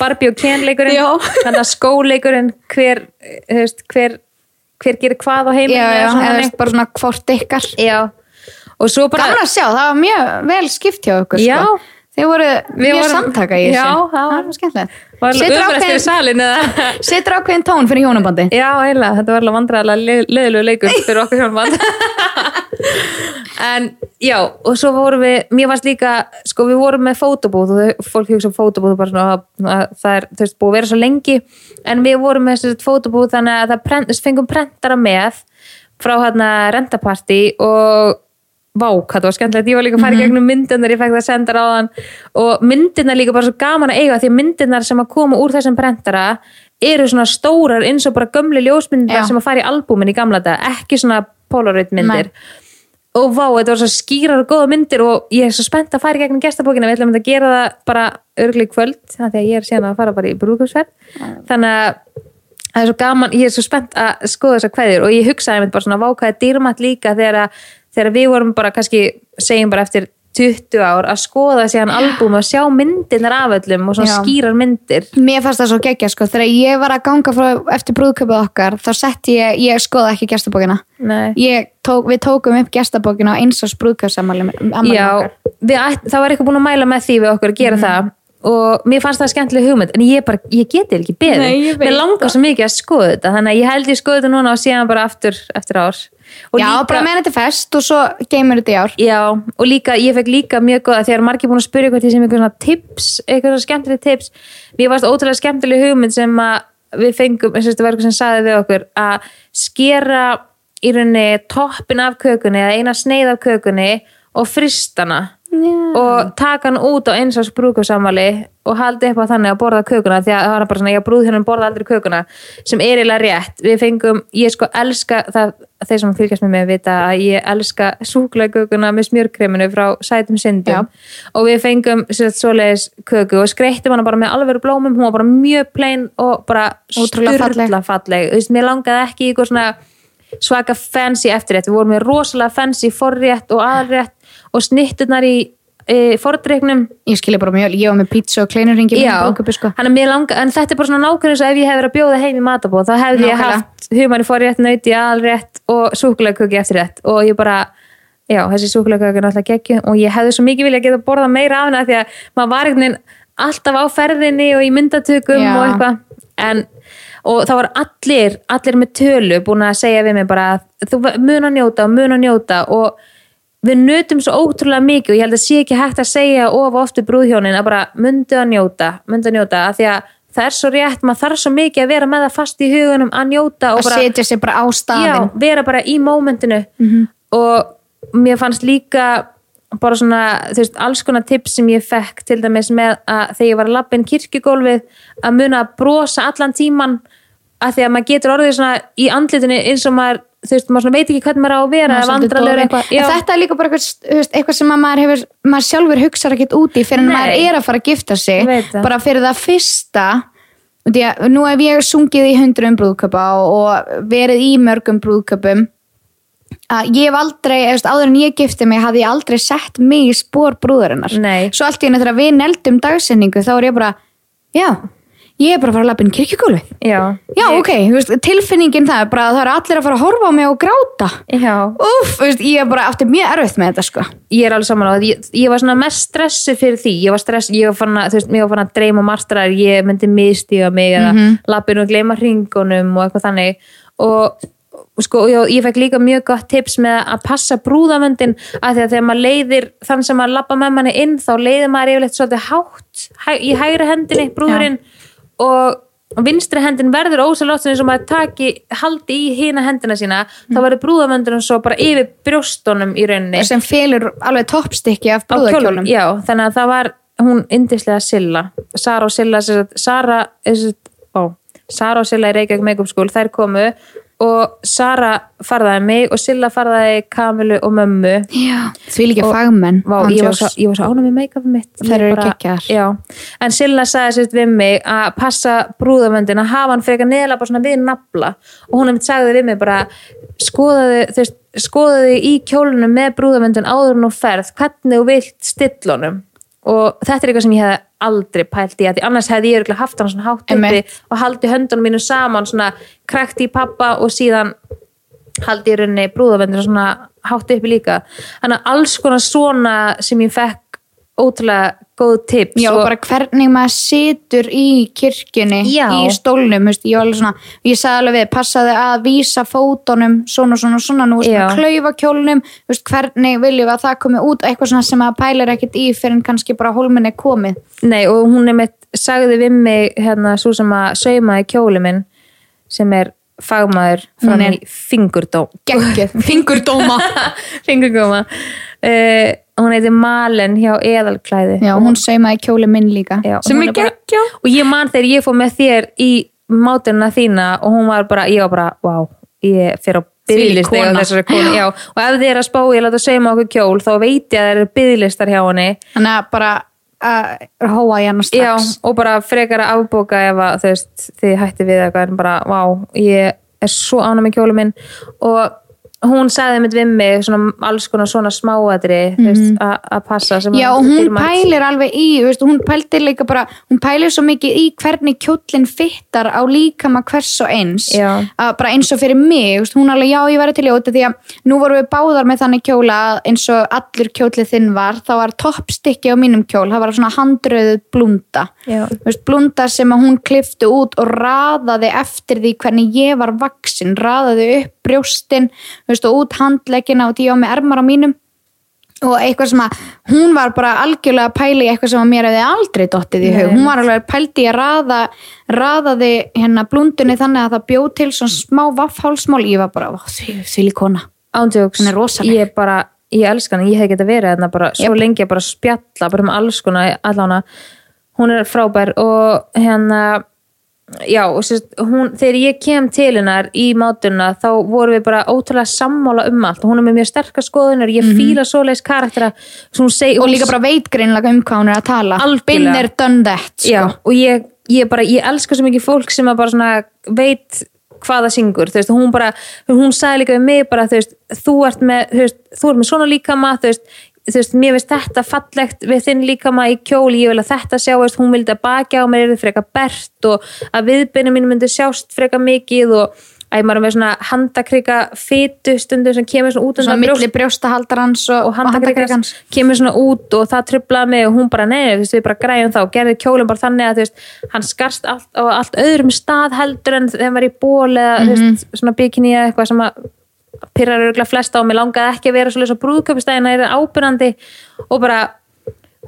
Barbie og Ken leikurinn þannig að skóleikurinn hver, veist, hver, hver gerir hvað á já, eða þannig. bara svona hvort ykkar já. og svo bara gaman að sjá, það var mjög vel skipt hjá ykkur Já. sko. þið voru mjög vorum- samtaka í þessu Já, það var skemmtilegt var setur umrætt fyrir salin eða? Setur ákveðin tón fyrir hjónabandi já, eiginlega, þetta var alveg vandræðilega leðilegu leikur fyrir okkur hjálpand en já, og svo vorum við mér varst líka, sko við vorum með fótobúð og fólk hugsa um fótobúð bara svona að það er, þú veist, búið að vera svo lengi. En við vorum með þessi fótobúð þannig að það prent, fengum prentara með frá hérna rentapartí og vák, þetta var skemmtilegt, ég var líka að fara í gegnum myndirnar, ég fekk það sendar á þann og myndirnar líka bara svo gaman að eiga því að myndirnar sem að koma úr þessum prentara eru svona stórar eins og bara gömli ljósmyndar Já. sem að fara í albúmin í gamla dag, ekki svona polaroid myndir. Og vá, þetta var svo skýrar og góða myndir og ég er svo spennt að fara í gegnum gestabókina, við ætlum að gera það bara örgli kvöld, þannig að ég er síðan að fara bara í að það er svo gaman, ég er svo spennt að skoða þessar kveðjur og ég hugsaði mér bara svona vákaði dýrmætt líka þegar, að, þegar við vorum bara kannski, segjum bara eftir 20 ár að skoða síðan albúm og sjá myndirnar af öllum og svona Já. skýrar myndir. Mér fannst það svo geggja sko, þegar ég var að ganga frá, eftir brúðköpið okkar, þá setti ég, ég skoða ekki gestabókina. Tók, við tókum upp gestabókina á eins og sprúðköpsamali Já, við, það var eitthvað búin að mæla með því við okkur að gera það og mér fannst það skemmtileg hugmynd en ég bara, ég geti ekki beðið. Ég mér langar svo mikið að skoða þetta þannig að ég held ég skoða þetta núna og síðan bara aftur eftir ár. Og Já, líka, bara meðan þetta er fest og svo geymur þetta í ár. já, og líka, ég fekk líka mjög góða þegar margir búin að spyrja eitthvað til sem eitthvað svona tips eitthvað svona skemmtileg tips. Mér varst ótrúlega skemmtileg hugmynd sem að við fengum, eins og þetta var eitthvað sem saði við okkur að skera í rauninni toppin af kökunni kökunni og Já. og taka hann út á eins árs brúkusamali og haldi upp á þannig að borða kökuna því að það var bara svona, ég brúð hérna borða aldrei kökuna sem er eiginlega rétt. Við fengum, ég sko elska það, þeir sem fylgjast með mig vita að ég elska súklakökuna með smjörkreminu frá sætum syndum. Og við fengum svoleiðis köku og skreittum hana bara með alveg blómum, hún var bara mjög plain og bara sturla falleg, þú veist, mér langaði ekki í eitthvað svona svaka fancy eftirrétt. Við vorum með rosalega fancy forrétt og aðrétt og snitturnar í e, fordreiknum Ég skilja bara mjög, ég var með pizza og kleinurringi Já, sko. langa, en þetta er bara svona nákvæmlega eins og ef ég hef verið að bjóða heim í matabóð þá hefði ég Nákvæmlega. haft humari forrétt, nauti, aðrétt og súkulegköki eftirrétt og ég bara já, þessi súkulegköki er náttúrulega geggju og ég hefði svo mikið vilja geta borða meira af hana því að maður var einhvern veginn alltaf á ferðinni og í myndatökum Já. og eitthvað en og það var allir, allir með tölu búin að segja við mig bara að þú mun að njóta og mun að njóta og við nutum svo ótrúlega mikið og ég held að sé ekki hægt að segja of oft við brúðhjónin að bara myndu að njóta myndu að njóta af því að það er svo rétt maður þarf svo mikið að vera með það fast í hugunum að njóta og Að bara setja sig bara á já, staðin vera bara í mómentinu. Og mér fannst líka bara svona, þú veist, alls konar tips sem ég fekk til dæmis með að þegar ég var að labba inn kirkjugólfið að muna að brosa allan tíman að því að maður getur orðið svona í andlitinu eins og maður, þú veist, maður veit ekki hvernig maður á að vera er svolítið vandralegur eitthvað En þetta er líka bara eitthvað, eitthvað sem að maður, hefur, maður sjálfur hugsar ekkert út í fyrir en Nei. maður er að fara að gifta sig. Bara fyrir það fyrsta að nú hef ég sungið í hundruðum brúðköpa og, og verið í mörgum brúðköpum að ég hef aldrei, veist, áður en ég gifti mig hafði ég aldrei sett mig í spór brúðarinnar. Nei. svo allt í henni þegar við neldum dagsetningu þá er ég bara, já ég er bara að fara að lappa inn kirkjugólfið. Já, já, ok, þú veist, tilfinningin það er bara að það eru allir að fara að horfa á mig og gráta. Já. Úf, veist, ég er bara aftur mjög erfitt með þetta sko. ég er alveg saman á það ég, ég var svona mest stressu fyrir því. Ég var stress, ég var fann að, veist, var fann að dreyma marstrar, ég myndi mistiga mig mm -hmm. lappinu og gleyma hringunum og eitthvað þannig. Og og sko, ég, ég fekk líka mjög gott tips með að passa brúðamöndin að því að þegar maður leiðir þann sem maður lappa með manni inn þá leiðir maður yfirleitt svolítið hátt hæ, í hægri hendinni, brúðurinn og vinstri hendin verður ósalótt og maður taki haldi í hina hendina sína, þá verður brúðamöndunum svo bara yfir brjóstunum í rauninni. Sem félur alveg toppstykki af brúðakjólum já, þannig að það var hún yndislega Silla. Sara og Silla sem Sara, sem ó, Sara og Silla í Reykjavík Makeup School, þær komu og Sara farðaði mig og Silla farðaði Kamilu og mömmu. Já, því líka fagmenn. Vá, ég, var svo, ég var svo ánum með make-upið mitt. Bara- en Silla sagði sérst við mig að passa brúðamöndin að hafa hann frekar neðla bara svona við nafla. Og hún hefði sagði við mig bara skoðaðu, þú veist, skoðaðu í kjólunum með brúðamöndin áður en og ferð. Hvernig þú vilt stillunum og þetta er eitthvað sem ég hefði aldrei pælt í að því annars hefði ég örugglega haft hann svona hátt uppi og haldi höndunum mínu saman svona krækt í pappa og síðan haldi í rauninni brúðavendina svona hátt uppi líka. Þannig að alls konar svona sem ég fekk ótrúlega góð tips Já, og bara hvernig maður situr í kirkjunni, Já. í stólnum veist, ég, var alveg svona, ég sagði alveg við passaði að vísa fótunum svona svona svona, nú veist, Já. með klaufakjólnum veist, hvernig viljum við að það komi út eitthvað svona sem að pælir ekkert í fyrir en kannski bara hólminni komið Nei, og hún er mitt, sagði við mig hérna, svo sem að saumaði kjóli minn sem er fagmaður fram í fingurdóm geggjöð, fingurdóma. Fingurgóma uh, hún heitir Malen hjá eðalklæði. Já, hún saumaði kjóli minn líka. Já, bara- og ég man þegar ég fór með þér í mátunna þína og hún var bara, ég var bara, wow ég fyrir á já, og ef þið er að spá ég láta sauma okkur kjól, þá veit ég að það eru byðlistar hjá henni. Þannig að bara að hóa hérna já, strax og bara frekar að afbóka ef að þú veist, þið hætti við eitthvað en bara, wow, ég er svo ánum með kjólu minn. Og hún sagði mitt við mig svona, alls konar svona smáadri mm -hmm. að passa Já, og hún pælir alveg í, veist, hún pæltir líka bara, hún pælir svo mikið í hvernig kjólinn fittar á líkama hvers og eins. Að bara eins og fyrir mig, veist, hún alveg, já, ég væri til í óta því að nú vorum við báðar með þannig kjóla eins og allur kjólið þinn var, þá var toppstykki á mínum kjól, það var svona handröðuð blunda. Veist, blunda sem hún klifti út og raðaði eftir því hvernig ég var vaksin, raðaði upp brjóstin veist, og út handleggina og ég á með ermar á mínum. Og eitthvað sem að hún var bara algjörlega að pæla í eitthvað sem að mér hefði aldrei dottið í hug, hún var alveg pældi í að raða raðaði hérna blundunni þannig að það bjóð til svona smá vaffhálsmál, ég var bara, "Vá, því, því líkona ándjóks, Hún er ég bara, ég elska hana, ég hef getað verið hérna bara svo lengi að bara spjalla bara með alls konar allána, hún er frábær. Og hérna já, og sérst, hún, þegar ég kem til hennar í mátuna þá vorum við bara ótrúlega sammála um allt. Og hún er með mjög sterkar skoðunar, ég fíla svoleiðis karaktera. Seg, Mhm. og líka bara veit greinlega um hvað hún er að tala. Been there, done that sko. já, og ég, ég bara, ég elska svo mikið fólk sem bara veit hvað það syngur, þú veist, hún bara hún sagði líka við mig bara, þú veist þú ert með, þú veist, þú ert með svona líkama þú veist, þú veist, mér veist þetta fallegt við þinn líkama í kjóli, ég vil að þetta sjáist, hún vildi að baki á mér er freka bert og að viðbyrnu mín myndi sjást freka mikið og að maður er með svona handakrika fytu stundum sem kemur svona út svona brjóst- milli brjóstahaldarans og, og handakrikans kemur svona út og það trublaði mig og hún bara nei, þú veist, við bara græjum það og gerði kjólinn bara þannig að þú veist, hann skarst allt á allt öðrum stað heldur en þegar hann var í ból eða þú veist, svona bikini eða eitthvað sem að pyrrar örgulega flesta og mér langaði ekki að vera svolítið svo brúðköpustæðina er ábyrnandi og bara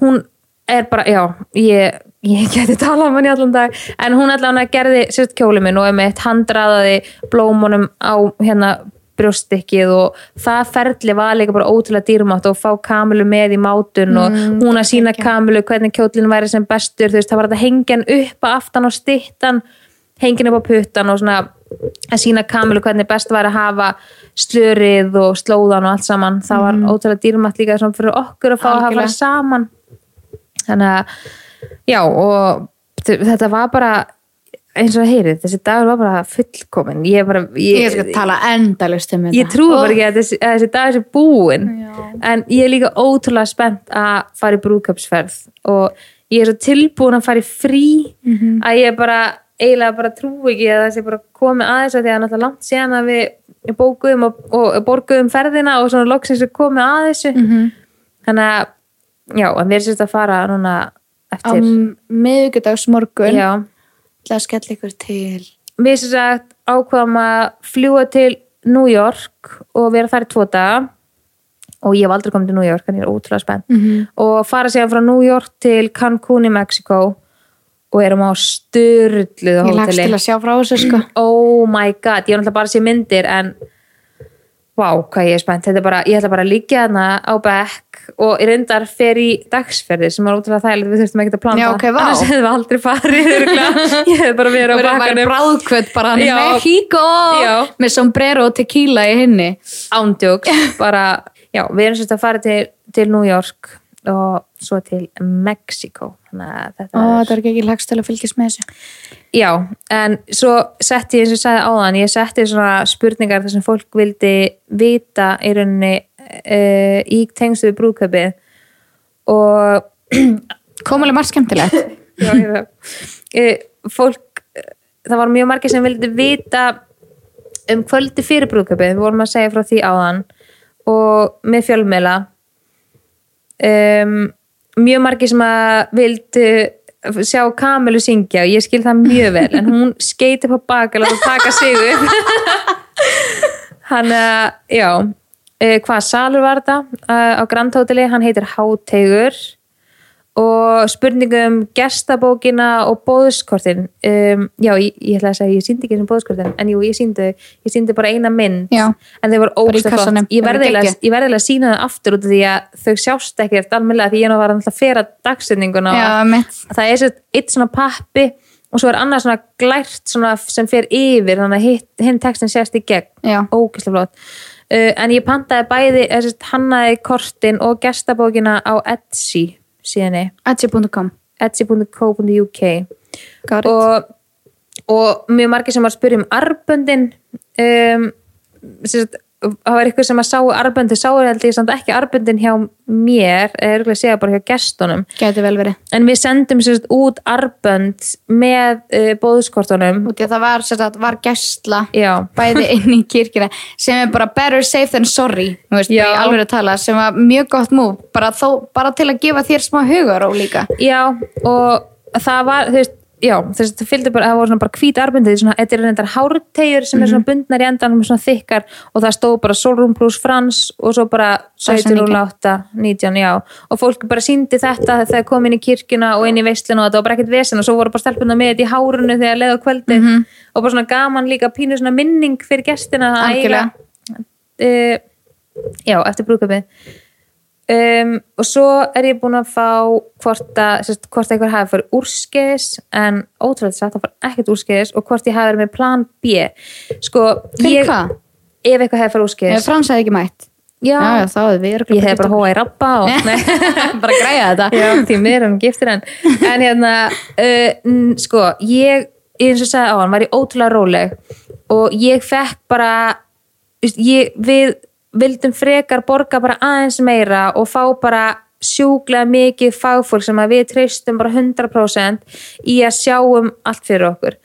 hún er bara, já, ég ég geti talað um hann í allan dag en hún allan að gerði sérst kjóli minn og einmitt handraðaði blómunum á hérna brjóstikkið og það ferli var líka bara ótrúlega dýrmátt og fá kamilu með í mátun og hún að sína kamilu hvernig kjólinn væri sem bestur þú veist, það var þetta hengjan upp aftan og stittan hengin upp á puttan og svona að sína kamilu hvernig best væri að hafa slörið og slóðan og allt saman. Það var ótrúlega dýrmátt líka fyrir okkur að fá að hafa Algjörlega. saman. Þannig að já og þetta var bara eins og það heyrið, þessi dagur var bara fullkomin ég bara, ég ég, skal tala endalist um þetta. Ég trúi bara ekki að þessi, að þessi dagur sé búin Já. en ég er líka ótrúlega spennt að fara í brúðköpsferð og ég er svo tilbúin að fara í frí Mhm. að ég bara eiginlega bara trúi ekki að það sé bara komið aðeins að því að það náttúrulega langt síðan að við bókuðum og, og borguðum ferðina og svona loksins er komið að þessu. Mhm. þannig að já, við erum sérst að fara núna á eftir. Miðvikudags morgun já, ætla að skella ykkur til við sem sagt ákvaðum að fljúa til New York og vera þar í tvo daga. Og ég hef aldrei komið til New York en ég er ótrúlega spennt. Mhm. og fara síðan frá New York til Cancún í Mexico og erum á styrluðu ég lagst til hóteli að sjá frá þessu sko. Oh my god, ég er náttúrulega bara að sé myndir en vá, hvað ég er spennt. Þetta er bara, ég ætla bara að liggja þarna á bekk og ég reyndar fer í dagsferðir sem er ótrúlega þægilegt, við þurftum ekki að plana Já, ok, vá. annars hefðum við aldrei farið ég hef bara verið á Verið að væri bakkanum. bráðkvöld bara Já. Mexico Já. með sombrero og tequila í hinni. Ándjóks bara, já, við erum sérst að fara til, til New York og svo til er það er ekki lagst til að fylgjast með þessu. Já, en svo setti ég eins og sagði áðan, ég setti svona spurningar þar sem fólk vildi vita í rauninni uh, í tengstu við brúðköpið og komulega margt skemmtilegt. Já, ég veit. Eh, fólk það var mjög margir sem vildi vita um kvöldi fyrir brúðköpið við vorum að segja frá því áðan. Og með fjölmiðla um, mjög margir sem að vildu sjá Kamilu syngja og ég skil það mjög vel en hún skeiti på baka og taka sig upp. Hann að, já uh, hvað salur var þetta uh, á Grand Hoteli, hann heitir Háteigur og spurningum gestabókina og bóðskortin um, já, ég, ég ætla að segja ég síndi ekki þessum bóðskortin, en jú, ég síndi ég síndi bara eina mynd Já. en þau voru Bara í ógst kassanum. flott ég Þau voru verði eiginlega- geggjuð. ég verði eiginlega að sína það aftur út af því að þau sjást ekkert almennilega því ég var alltaf að fera mitt. það er sér eitt svona pappi og svo er annað svona glært svona sem fer yfir þannig að hitt- hinn textin sést í gegn Já. ógeðslega flott uh, en ég pantaði bæði sem hannaði kortin og gestabókina á Etsy síðanni Etsy.com etsy.co.uk og, og mjög margir sem var að spyrja um arböndin um, sem sagt, það var eitthvað sem að sáu arböndin sáu held ég samt ekki arböndin hjá mér eða örgulega segja bara hjá gestunum. Gæti vel verið. En við sendum sagt, út arbönd með uh, bóðskortunum Út í að það var, sagt, var gæsla já, bæði inn í kirkina sem er bara better safe than sorry veist, tala sem var mjög gott move bara, bara til að gefa þér smá hugar og líka. Já og það var, þú veist Já, þess að það fylgdi bara, það voru svona bara hvít arbundið, svona, þetta er reyndar hártegjur sem er svona bundnar í endanum svona þykkar og það stóð bara Solrún plus Frans og svo bara 17 og 8, 19, já. Og fólk bara síndi þetta þegar kom inn í kirkjuna og inn í veislinu og þetta var bara ekkert vesen og svo voru bara stelpuna með þetta í hárunu þegar leið á kvöldi og bara svona gaman líka pínu svona minning fyrir gestina að eiga uh, já, eftir brúðköpið um, og svo er ég búin að fá hvort að, sérst, hvort einhver hafi farið úrskeiðis en ótrúlega satt að fara ekkert úrskeiðis og hvort ég hafi verið með plan B. Sko, ég, ef eitthvað hafi farið úrskeiðis. Frans hefði ekki mætt? Já, Já, já, hefði ég hef bara bara hóa í rabba og, bara græja þetta. Því mér hann giftir hann. En hérna, uh, sko ég, eins og sagði á hann var ég ótrúlega róleg. Og ég fekk bara ég, við vildum frekar borga bara aðeins meira og fá bara sjúklega mikið fagfólk sem að við treystum bara 100% í að sjáum allt fyrir okkur.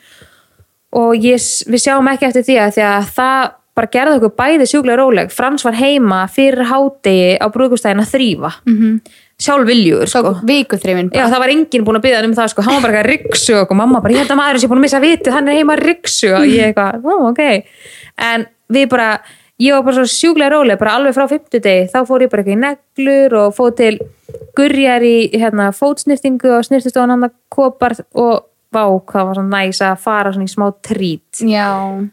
Og ég, við sjáum ekki eftir því að því að það bara gerði okkur bæði sjúklega róleg. Frans var heima fyrir hádegi á brúðgustæðin að þrýfa mm -hmm. sjálf viljugur Svo sko. Já, það var enginn búin að byggja um það sko, hann var bara eitthvað riksu og mamma bara, ég held að maður sé búin að missa vitið, hann er heima riksu og ég eitthvað, ó, ok. En við bara, ég var bara svo sjúklega róleg, bara alveg frá 50 degi þá fór ég bara eitthvað í neglur og fór til gurjar í hérna, fótsnýftingu og snýrtistofan hann að kopar og vá, hvað var svona næs að fara svona í smá trít. Já,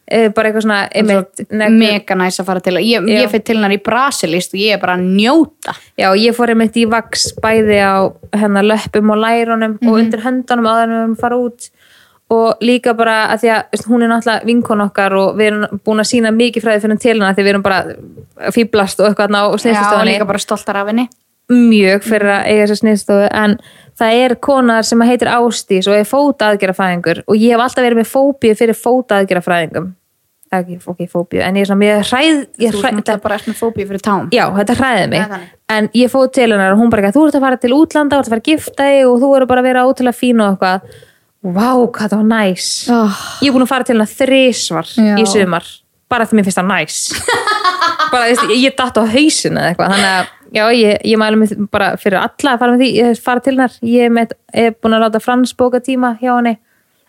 eh, bara eitthvað svona neglur- mega næs að fara til ég, ég fyrir til hennar í Brasilist og ég er bara að njóta. Já, ég fór einmitt í vaks bæði á hennar löppum og lærunum og undir höndunum áður en við erum fara út og líka bara að því að hún er náttúrulega vinkon okkar og við erum búin að sína mikið fræði fyrir til hennar því við erum bara fýblast og eitthvað á Já, og sniðstofunni líka bara stoltar af henni. Mjög fyrir að eiga þessa sniðstofu en það er konar sem heitir Ástís og er fótaðgerafræðingur og ég hef alltaf verið með fóbíu fyrir fótaðgerafræðingum ekki, ok, fóbíu, en ég er svona mjög hræð, ég Þú hræð, náttúrulega bara eftir fóbíu fyrir tám. Já, þetta hræði mig. Þannig. en ég fóð til hennar og hún bara þú ert að fara til útlanda, þú ert að fara að gifta og þú eru bara að vera ótrúlega fín og eitthvað Vá, hvað það var næs oh. Ég er búin að fara til hennar þrisvar Já. í sumar, bara því mér finnst það næs bara veist, ég, ég datt á hausinu eða eitthvað, þannig að já, ég, ég mælu mig bara fyrir alla að fara með því ég fara til hennar, ég er, með, er búin að láta Frans bóka tíma hjá henni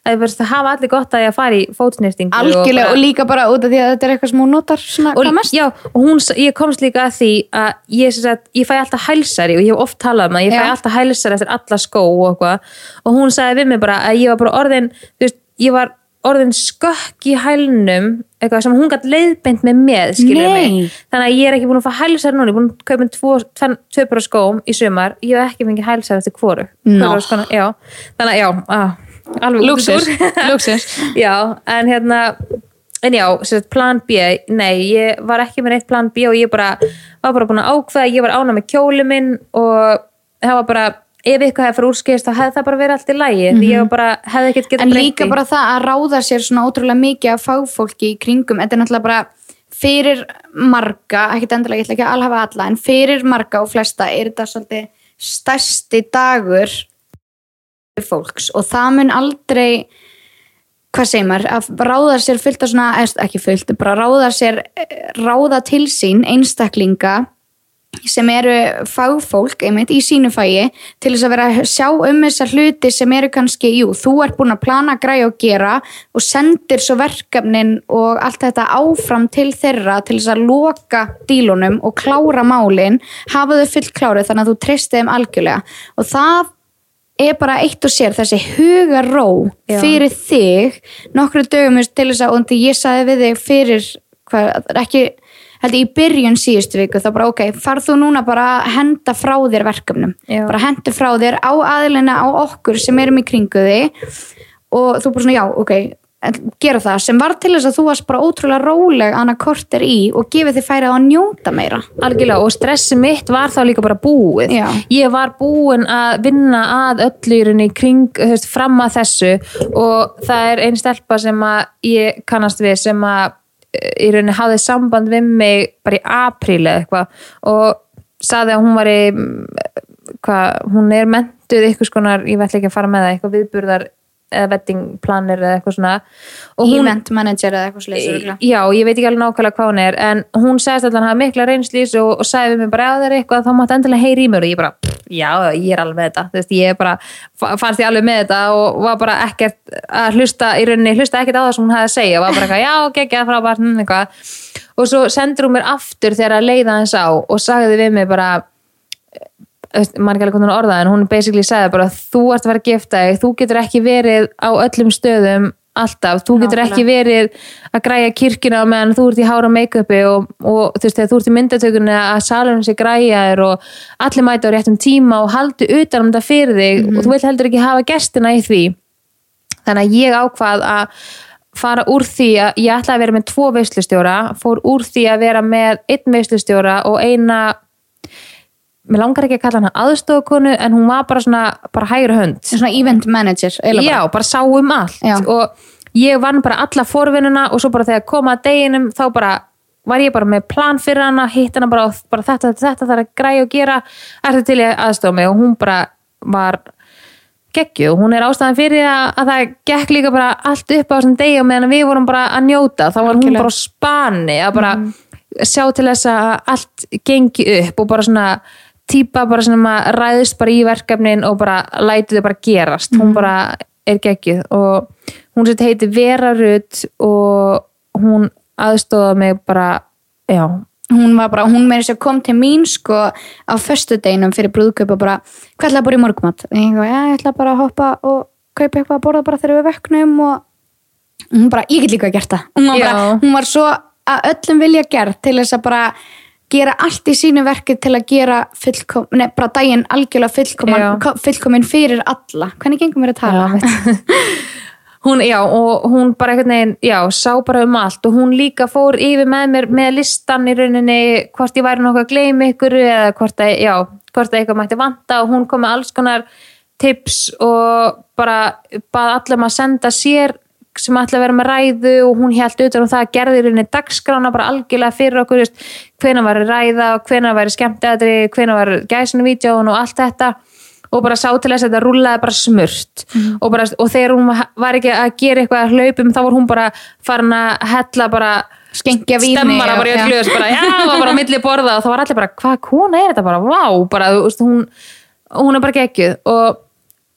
að það hafa allir gott að ég að fara í fótsnýrtingu Algjörlega og líka bara út af því að þetta er eitthvað sem hún notar svona og, hvað mest. já, og hún, ég komst líka að því að ég, sagt, ég fæ alltaf hælsari og ég hef oft talað um það, ég fæ Já. alltaf hælsari eftir alla skó og og hún sagði við mig bara að ég var bara orðin veist, ég var orðin skökk í hælnum eitthvað sem hún gætt leiðbeint með með mig, þannig að ég er ekki búin að fá hælsari núna, ég er búin að kaupa tvo, bara skóm í sumar, ég hef ekki fengið hælsari eftir hvoru. Þannig að já, að, alveg Já, en hérna en já, sagt, plan B nei, ég var ekki með neitt plan B og ég bara var bara búin að ákveða ég var ána með kjóli minn og það var bara, ef eitthvað hefði fyrir úrskist þá hefði það bara verið allt í lægi því ég var bara, hefði ekkert getað En breytt líka bara það að ráða sér svona ótrúlega mikið af fagfólki í kringum, þetta er náttúrulega bara fyrir marga, ekkert endilega ég ætla ekki að alhafa alla, en fyrir marga og flesta er þetta svolítið stærsti dagur fólks. Og það mun aldrei hvað segir maður, að ráða sér fullt af svona, ekki fullt, bara ráða sér ráða til sín einstaklinga sem eru fagfólk einmitt í sínu fægi til þess að vera að sjá um þessar hluti sem eru kannski, jú, þú ert búin að plana græja og gera og sendir svo verkefnin og allt þetta áfram til þeirra til þess að loka dílunum og klára málin hafa þau fullt klárið þannig að þú treystið þeim algjörlega. Og það er bara eitt og sér þessi hugaró Já. fyrir þig nokkru dögum til þess að og því ég sagði við þig fyrir hvað, ekki held ég í byrjun síðustu viku þá bara ok, farð þú núna bara að henda frá þér verkefnum Já. bara hendu frá þér á aðlina á okkur sem erum í kringu þig og þú bara svona já, ok gera það, sem var til þess að þú varst bara ótrúlega róleg annað korter í og gefið þið færið á að njóta meira algjörlega og stressi mitt var þá líka bara búið Já. ég var búin að vinna að öllu í rauninni kring, veist, fram að þessu og það er einn stelpa sem að ég kannast við sem að eh, í rauninni hafði samband við mig bara í apríl eða eitthvað og saði að hún var í hvað, hún er mentuð eitthvað skonar, ég ætla ekki að fara með það eitthvað viðburðar eða vettingplanir eða eitthvað svona. Hún, event manager eða eitthvað sliðis já, ég veit ekki alveg nákvæmlega hvað hún er en hún sagðist að hann hafa mikla þessu og, og sagði við mig bara, ef það er eitthvað þá máttu endilega heyri í mér. Og ég bara, pff, já, ég er alveg með þetta. Þú veist, ég bara, fa- fannst ég alveg með þetta og var bara ekkert að hlusta í rauninni, hlusta ekkert á það sem hún hafði að segja og var bara eitthvað, já, geggja, frábært hm, eitthvað. og svo sendur hún mér aftur þegar að leiða hans á og sagði við mig bara maður ekki alveg hvernig hún orðaði en hún basically sagði bara þú ert að vera að gifta þig, þú getur ekki verið á öllum stöðum alltaf, þú getur Nákvæmlega. ekki verið að græja kirkina á meðan þú ert í hára make-upi og, og þú veist, þegar þú ert í myndatökunni að salunum sé græjaðir og allir mæta á réttum tíma og haldi utan um þetta fyrir þig Mhm. og þú vilt heldur ekki hafa gestina í því þannig að ég ákvað að fara úr því að ég ætlaði að vera með tvo veislustjóra, fór úr því að vera með einn veislustjóra og eina mér langar ekki að kalla hana aðstofakonu en hún var bara svona, bara hægri hönd. Svona event manager eiginlega já, bara sá um allt. Já. og ég vann bara alla forvinnuna og svo bara þegar koma að deginum þá bara var ég bara með plan fyrir hana hitt hana bara, bara þetta, þetta, þetta þarf að græja og gera. Ertu til ég aðstofa mig? Og hún bara var geggju og hún er ástæðan fyrir að, að það gekk líka bara allt upp á þessum degi og meðan við vorum bara að njóta. Þá var hún Algjörlega. bara á spani að bara sjá til þess að allt gengi upp og bara svona típa bara sem að ræðist bara í verkefnin og bara læti þau bara gerast. Hún bara er geggjuð. Og hún sem heiti Vera Rut og hún aðstofa mig bara já, hún var bara, hún meiri sér kom til mín sko á föstudeginum fyrir brúðkaup og bara, hvað ætla að búra í morgumat og ég ég ætla bara að hoppa og kaupa eitthvað að borða bara þegar við vöknum og hún bara, ég get líka gert það. Hún var, bara, hún var svo að öllum vilja gert til þess að bara gera allt í sínu verki til að gera fullkom, nei, bara daginn algjörlega Já. fullkomin, fullkomin fyrir alla hvernig gengum við að tala? hún, já, og hún bara einhvern veginn, já, sá bara um allt og hún líka fór yfir með mér með listan í rauninni, hvort ég væri nokkuð að gleyma ykkur eða hvort að, já, hvort að eitthvað mætti vanta og hún kom með alls konar tips og bara bað allum að senda sér sem ætla að vera með ræðu og hún held utan um það að gerði í rauninni dagskrána bara algjörlega fyrir okkur, hvenær var ræða og hvenær væri skemmtæðri, hvenær var gæsinu vídjón og allt þetta. Og bara sá til þess að þetta rúllaði bara smurt. Og, bara, og þegar hún var ekki að gera eitthvað að hlaupum þá var hún bara farin að hella bara Skenkja víni stemmara og- bara í öll glöðs bara, já, það var bara á milli borða og þá var allir bara, hvað kona er þetta bara, vá bara, hún, hún er bara geggjuð. Og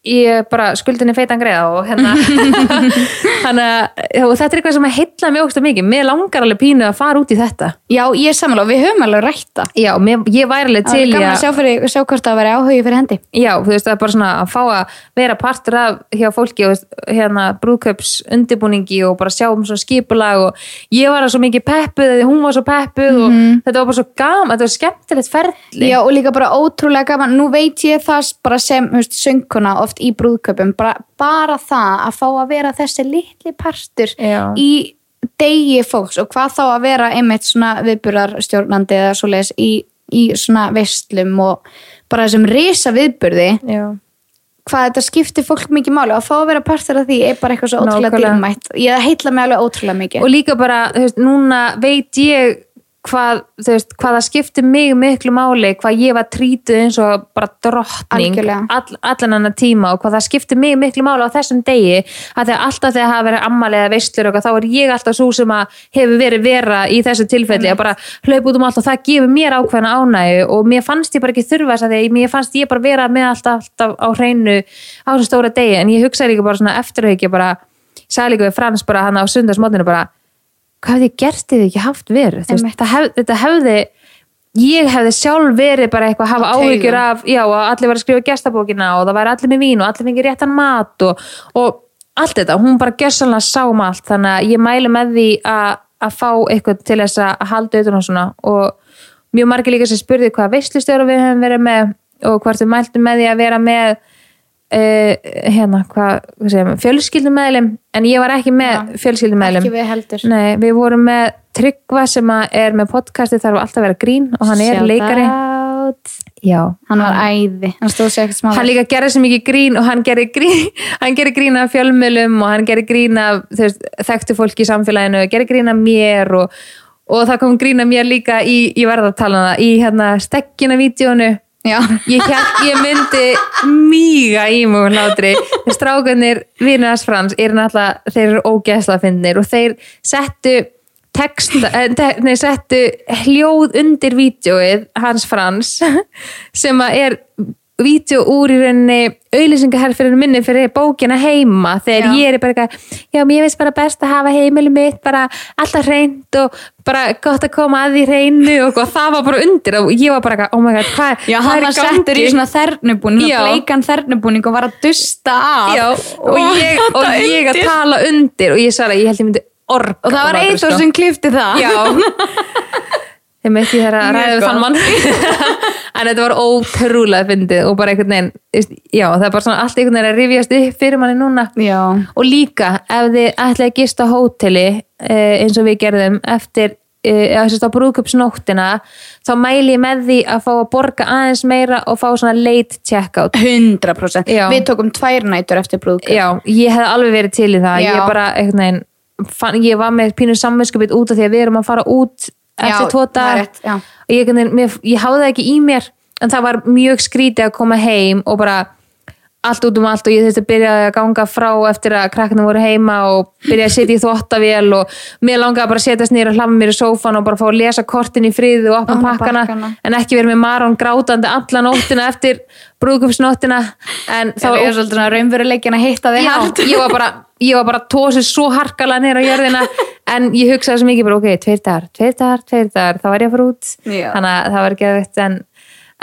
ég bara skuldinni feitan greiða og hérna að og þetta er eitthvað sem að heilla mig ógst mikið, mér langar alveg pínu að fara út í þetta. Já, ég er samanlega, við höfum alveg rætta já, mér, ég væri alveg til gaman að sjá, fyrir, sjá hvort það væri áhugi fyrir hendi. Já, þú veist, það er bara svona að fá að vera partur af hjá fólki og hérna brúðköps undirbúningi og bara sjá um svona skipulag og ég var svo mikið peppuð eða hún var svo peppuð og þetta var bara svo gaman, þetta var skemmtilegt ferli. Já, og líka bara ótrúlega gaman, nú veit ég það bara sem oft í brúðköpum, bara, bara það að fá að vera þessi litli partur Já. í degi fólks og hvað þá að vera einmitt svona viðburðarstjórnandi eða svoleiðis í, í svona veistlum og bara þessum risa viðburði Já. hvað þetta skiptir fólk mikið máli og að fá að vera partur af því er bara eitthvað svo ótrúlega dýrmætt ég heitla mig alveg ótrúlega mikið Og líka bara, þú veist, núna veit ég hvað, veist, hvað það skiptir mig miklu máli, hvað ég var trítið eins og bara drottning all, allan annan tíma og hvað það skiptir mig miklu máli á þessum degi að þegar alltaf þegar hafa verið ammali eða veistlur og þá er ég alltaf svo sem að hefur verið vera í þessu tilfelli. Að bara hlaupa út um allt og það gefur mér ákveðna ánægju og mér fannst ég bara ekki þurfa þess að því mér fannst ég bara vera með alltaf, alltaf á hreinu á þessum stóra degi en ég hugsaði líka bara svona eftirhaukja bara, sagði hvað hefði ég gert eða ekki haft Þú veist, hef, þetta hefði ég hefði sjálf verið bara eitthvað að hafa taugum. áhyggjur af, já, að allir var að skrifa gestabókina og það væri allir með vín og allir fengið réttan mat og, og allt þetta, hún bara gjössanlega sá um allt. Þannig að ég mæli með því að, að fá eitthvað til þess að halda utan á svona og mjög margir líka sem spurði hvað veistlustjóra við hefum verið með og hvort við mæltum með því að vera með uh, hérna, hvað, hvað segja, fjölskyldumæðlim en ég var ekki með Já. fjölskyldumæðlim ekki við heldur. Nei, við vorum með Tryggva sem að er með podcasti þarf alltaf að vera grín og hann er Shout leikari. out. Já, hann var æði, hann stóð sér ekkert smá hann líka gerði sem mikið grín og hann gerði grín, hann gerði grín af fjölmjölum og hann gerði grín af veist, þekktu fólki í samfélaginu, gerði grín af mér og, og það kom grín af mér líka í, í verðartalana, í hérna stekkina vídjónu Já. ég, hélt, ég myndi mýga í mjög hlátri þeir strákanir Vinnars Frans er náttúrulega, þeir eru ógeðsla finnir og þeir settu text, eh, nei, settu hljóð undir vídjóið hans Frans sem er vídeo úr í rauninni auðlýsingaherfyrir minni fyrir bókina heima þegar Já. ég er bara eitthvað já, mér finnst bara best að hafa heimili mitt bara alltaf hreint og bara gott að koma að því hreinu og, og það var bara undir og ég var bara eitthvað, oh my god, hvað, Já, hvað hann er var settur í gangi? svona þernubúning Já. bleikan þernubúning og var að dusta af Já, og, ég, og þetta ég að tala undir og ég sagði að ég held ég myndi org og það var Eithor sem klifti það Já Þeim ekki þegar að ræðu þann mann. En þetta var ótrúlega fyndið og bara einhvern veginn Já, það er bara svona allt einhvern veginn að rifjast upp fyrir manni núna. Já. Og líka, ef þið ætlaði að gista hóteli eh, eins og við gerðum eftir eh, eða þess að brúðköpsnóttina þá mæli ég með því að fá að borga aðeins meira og fá svona late checkout. 100% Já. Við tókum tvær nætur eftir brúðköp Já, ég hef alveg verið til í það. Ég bara, einhvern veginn fann, ég var með pínu samvinskupið út af því að við erum að fara út eftir tvo já. og ég, mér, ég háði það ekki í mér en það var mjög skrítið að koma heim og bara allt út um allt og ég þurfti að byrja að ganga frá eftir að krakkarnir voru heima og byrja að setja í þvottavél og mér langaði bara að setjast nýra og hlafa mér í sófan og bara fá að lesa kortin í friði og opna pakkana, pakkana. en ekki verið með Maron grátandi alla nóttina eftir brúðkupsnóttina en Það var raunveruleikin að hitta þig hart ég var bara, ég var bara tósið svo harkalega nýra á jörðina en ég hugsaði svo mikið bara, ok, tveir dagar, tveir dagar, tveir dagar, þá var ég að fara út Já. þannig að það var ekki að en,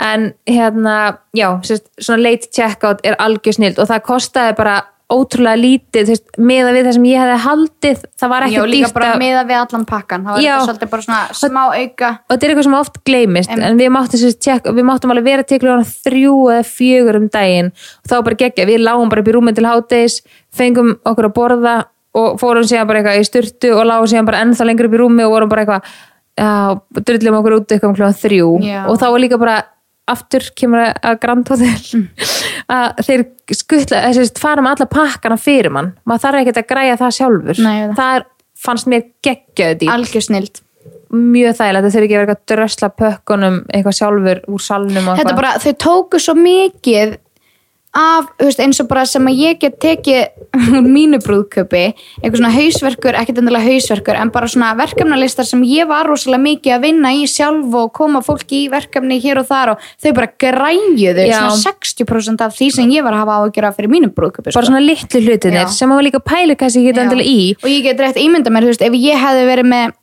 en hérna, já, sérst, svona late checkout er algjör snild og það kostaði bara ótrúlega lítið, meða við það sem ég hefði haldið, það var ekki Já, líka bara að miða við allan pakkan Það var Já. þetta svolítið bara svona smá auka. og þetta er eitthvað sem oft gleymist Em- en við máttum, check, við máttum alveg vera til þrjú eða fjögur um daginn. Og þá bara geggja, við lágum bara upp í rúmið til háttegis fengum okkur að borða og fórum síðan bara eitthvað í styrtu og lágum síðan bara ennþá lengur upp í rúmið og vorum bara eitthvað já, drullum okkur út eitthvað um klukkan þrjú. Já. og þá var líka bara aftur kemur að Grand Hotel Mm. að þeir skuttla þessi fara með alla pakkana fyrir mann. Maður þarf ekki að græja það sjálfur. Nei, það. það er, fannst mér geggjöð dýr. Algjör snild. Mjög þægilegt, það þurfi ekki eitthvað að drösla pökkunum eitthvað sjálfur úr salnum bara, þau tóku svo mikið af, veist, eins og bara sem að ég get tekið úr mínu brúðköpi eitthvað svona hausverkur, ekkert endilega hausverkur en bara svona verkefnalistar sem ég var rosalega mikið að vinna í sjálf og koma fólki í verkefni hér og þar og þau bara græjuðu svona 60% af því sem ég var að hafa á að gera fyrir mínu brúðköpi bara svona litlu hlutinir sem maður líka pælu kannski ekki endilega í. Og ég get rétt ímynda mér, þú veist, ef ég hefði verið með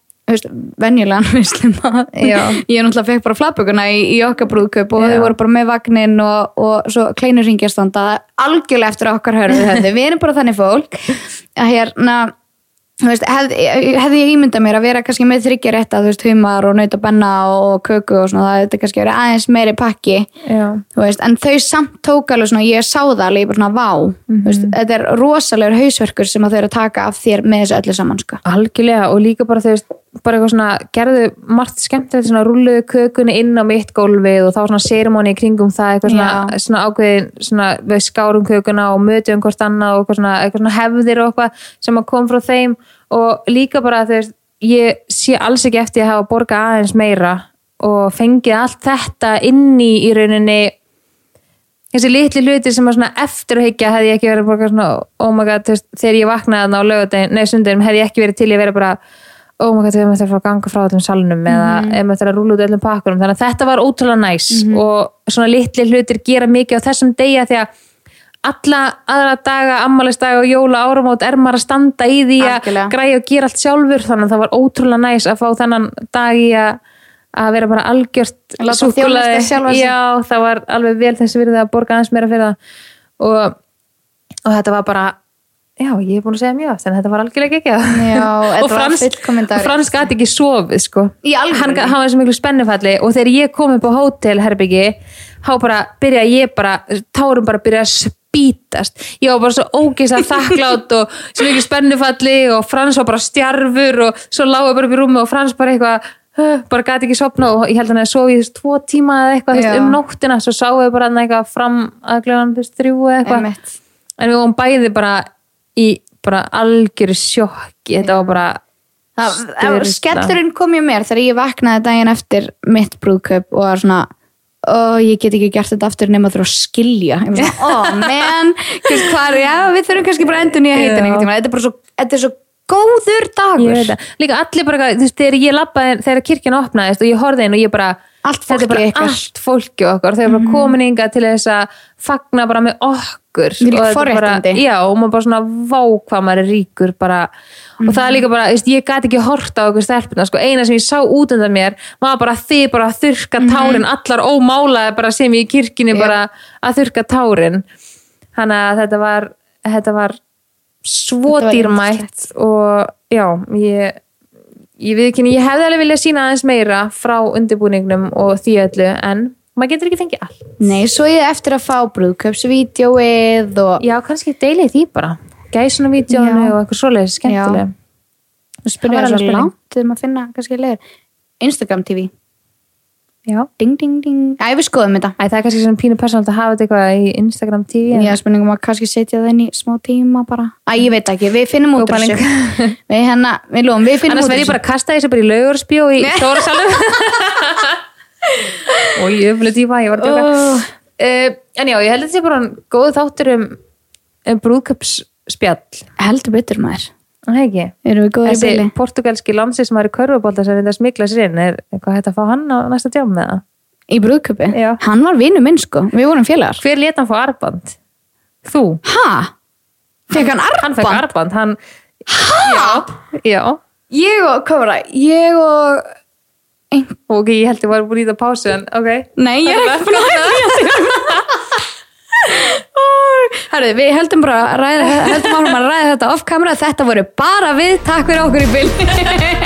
venjulegan visluma Já. ég náttúrulega fekk bara flabbökuna í, í okkar brúðkaup og þau voru bara með vagnin og, og svo kleinur ringjastanda algjörlega eftir okkar hörðu þetta við erum bara þannig fólk að hérna veist, hefði, hefði ég ímyndað mér að vera kannski með þryggja rétta, þú veist, humar og nautabenna og köku og svona, það hefði kannski verið aðeins meiri pakki. Já. þú veist, en þau samt tók alveg svona, ég sá það alveg, bara svona, vá. Þú veist, þetta er rosalegur hausverkur sem þau eru að taka af þér með þessu öllu saman sko. algjörlega og líka bara þú veist bara eitthvað svona, gerðu margt skemmtilegt svona rulluðu kökunni inn á mitt gólfið og þá var svona sérimóni í kringum það eitthvað svona, svona ákveðin svona, við skárum kökuna og mötum hvort annað og eitthvað svona, eitthvað svona hefðir og eitthvað sem að kom frá þeim. Og líka bara veist, ég sé alls ekki eftir að hafa borgað aðeins meira og fengið allt þetta inn í í rauninni þessi litli hluti sem að svona eftir að higgja hefði ég ekki verið bara svona oh my god, þegar ég vaknaði þarna á lögadegin, nei sundin, hefði ég ekki verið til að vera bara oh my god, við möttum að fara að ganga frá þessum salnum eða við möttum að rúla út öllum pakkunum þannig að þetta var ótrúlega næs og svona litli hlutir gera mikið á þessum degja því að alla aðra daga, ammælisdaga og jóla áramót er maður að standa í því að græja og gera allt sjálfur þannig að það var ótrúlega næs að fá þennan dag í að að vera bara algjört sig. Já, það var alveg vel þessi virðið að borga aðeins meira fyrir það. Og, og þetta var bara já, ég er búin að segja mjög oft en þetta var algjörlega ekki og Frans, Frans gæti ekki sofið sko. Hann, hann var svo miklu spennufalli og þegar ég kom upp á hótelherbyggi þá bara byrja ég bara tárum bara byrja að spítast ég var bara svo ógeðslega þakklátt og svo miklu spennufalli og Frans var bara stjarfur og svo lágu bara upp í rúmi og Frans bara eitthvað bara gæti ekki sopna og ég held að hann að í þessu tvo tíma eða eitthvað Já. um nóttina svo sáum við bara eitthvað fram að glöðan þrjú eitthvað. En við vorum bæði bara í bara algjöru sjokki. Þetta var bara Það, sturlað. skellurinn kom ég mér þegar ég vaknaði daginn eftir mitt brúðkaup og var svona ó, ég get ekki gert þetta aftur nema þurfa að skilja. Ég var svona, ó, menn hvað er, já, við þurfum kannski bara endur nýja heitin þetta er bara svo, þetta er svo góður dagur líka allir bara, þú veist, þegar ég labbaði þegar kirkjan opnaðist og ég horfði inn og ég bara Allt fólkið bara ykkar. Mhm. allt fólki okkar, þau eru bara komin inga til þess að fagna bara með okkur bara, forréttindi. já, og maður bara svona vá hvað maður er ríkur bara, og það er líka bara, þú veist, ég gæti ekki horta á okkur stelpuna, sko, eina sem ég sá út undan mér, maður bara þið bara að þurrka tárin, allar ómálaði bara sem ég í Mhm. Já. bara að þurrka tárin þannig að þetta var þetta var svo dýrmætt og já, ég ég við ekki, ég hefði alveg viljað sína aðeins meira frá undirbúningnum og því öllu en maður getur ekki fengið allt. Nei, svo ég eftir að fá brúðköpsvídeóið og já, kannski deilið því bara. Gæsuna vídjónu Já. og eitthvað svoleiðis skemmtileg. Spurði Það var alveg langt þegar maður finna kannski leir. Instagram TV já, ding ding ding. Æ, við skoðum þetta. Æ, það er kannski svona pínu persónalt að hafa þetta eitthvað í Instagram TV er spurningum að kannski setja það inn í smá tíma bara. Æ, ég veit ekki, við finnum út úr þessu. Við hérna, við lofum, við finnum annars út úr verð ég bara að kasta þessu bara í laugursbjó í stóra salum og ég öfnilegt í hvað ég var að tjóka oh. uh, en já, ég held að þetta sé bara góð þáttur um, um brúðköpsspjall Heldur betur maður Er ekki Erum við góður í Þessi byli? portugalski landsi sem er í körfubólta sem er að smikla sér inn er eitthvað hægt að fá hann á næsta tjám með það Í brúðköpi? Já. Hann var vinnu minn sko, við vorum félagar hver lét hann fá arband? Þú? Ha? Fekk hann arband? Hann fekk arband hann... Já, já Ég og, hvað var það? Ég og ein... ok, ég held ég var búin í það pásu en ok Nei, ég er ekki búin að hægt Herðu, við heldum bara að ræða, heldum að ræða þetta off camera Þetta voru bara við, takk fyrir okkur í byli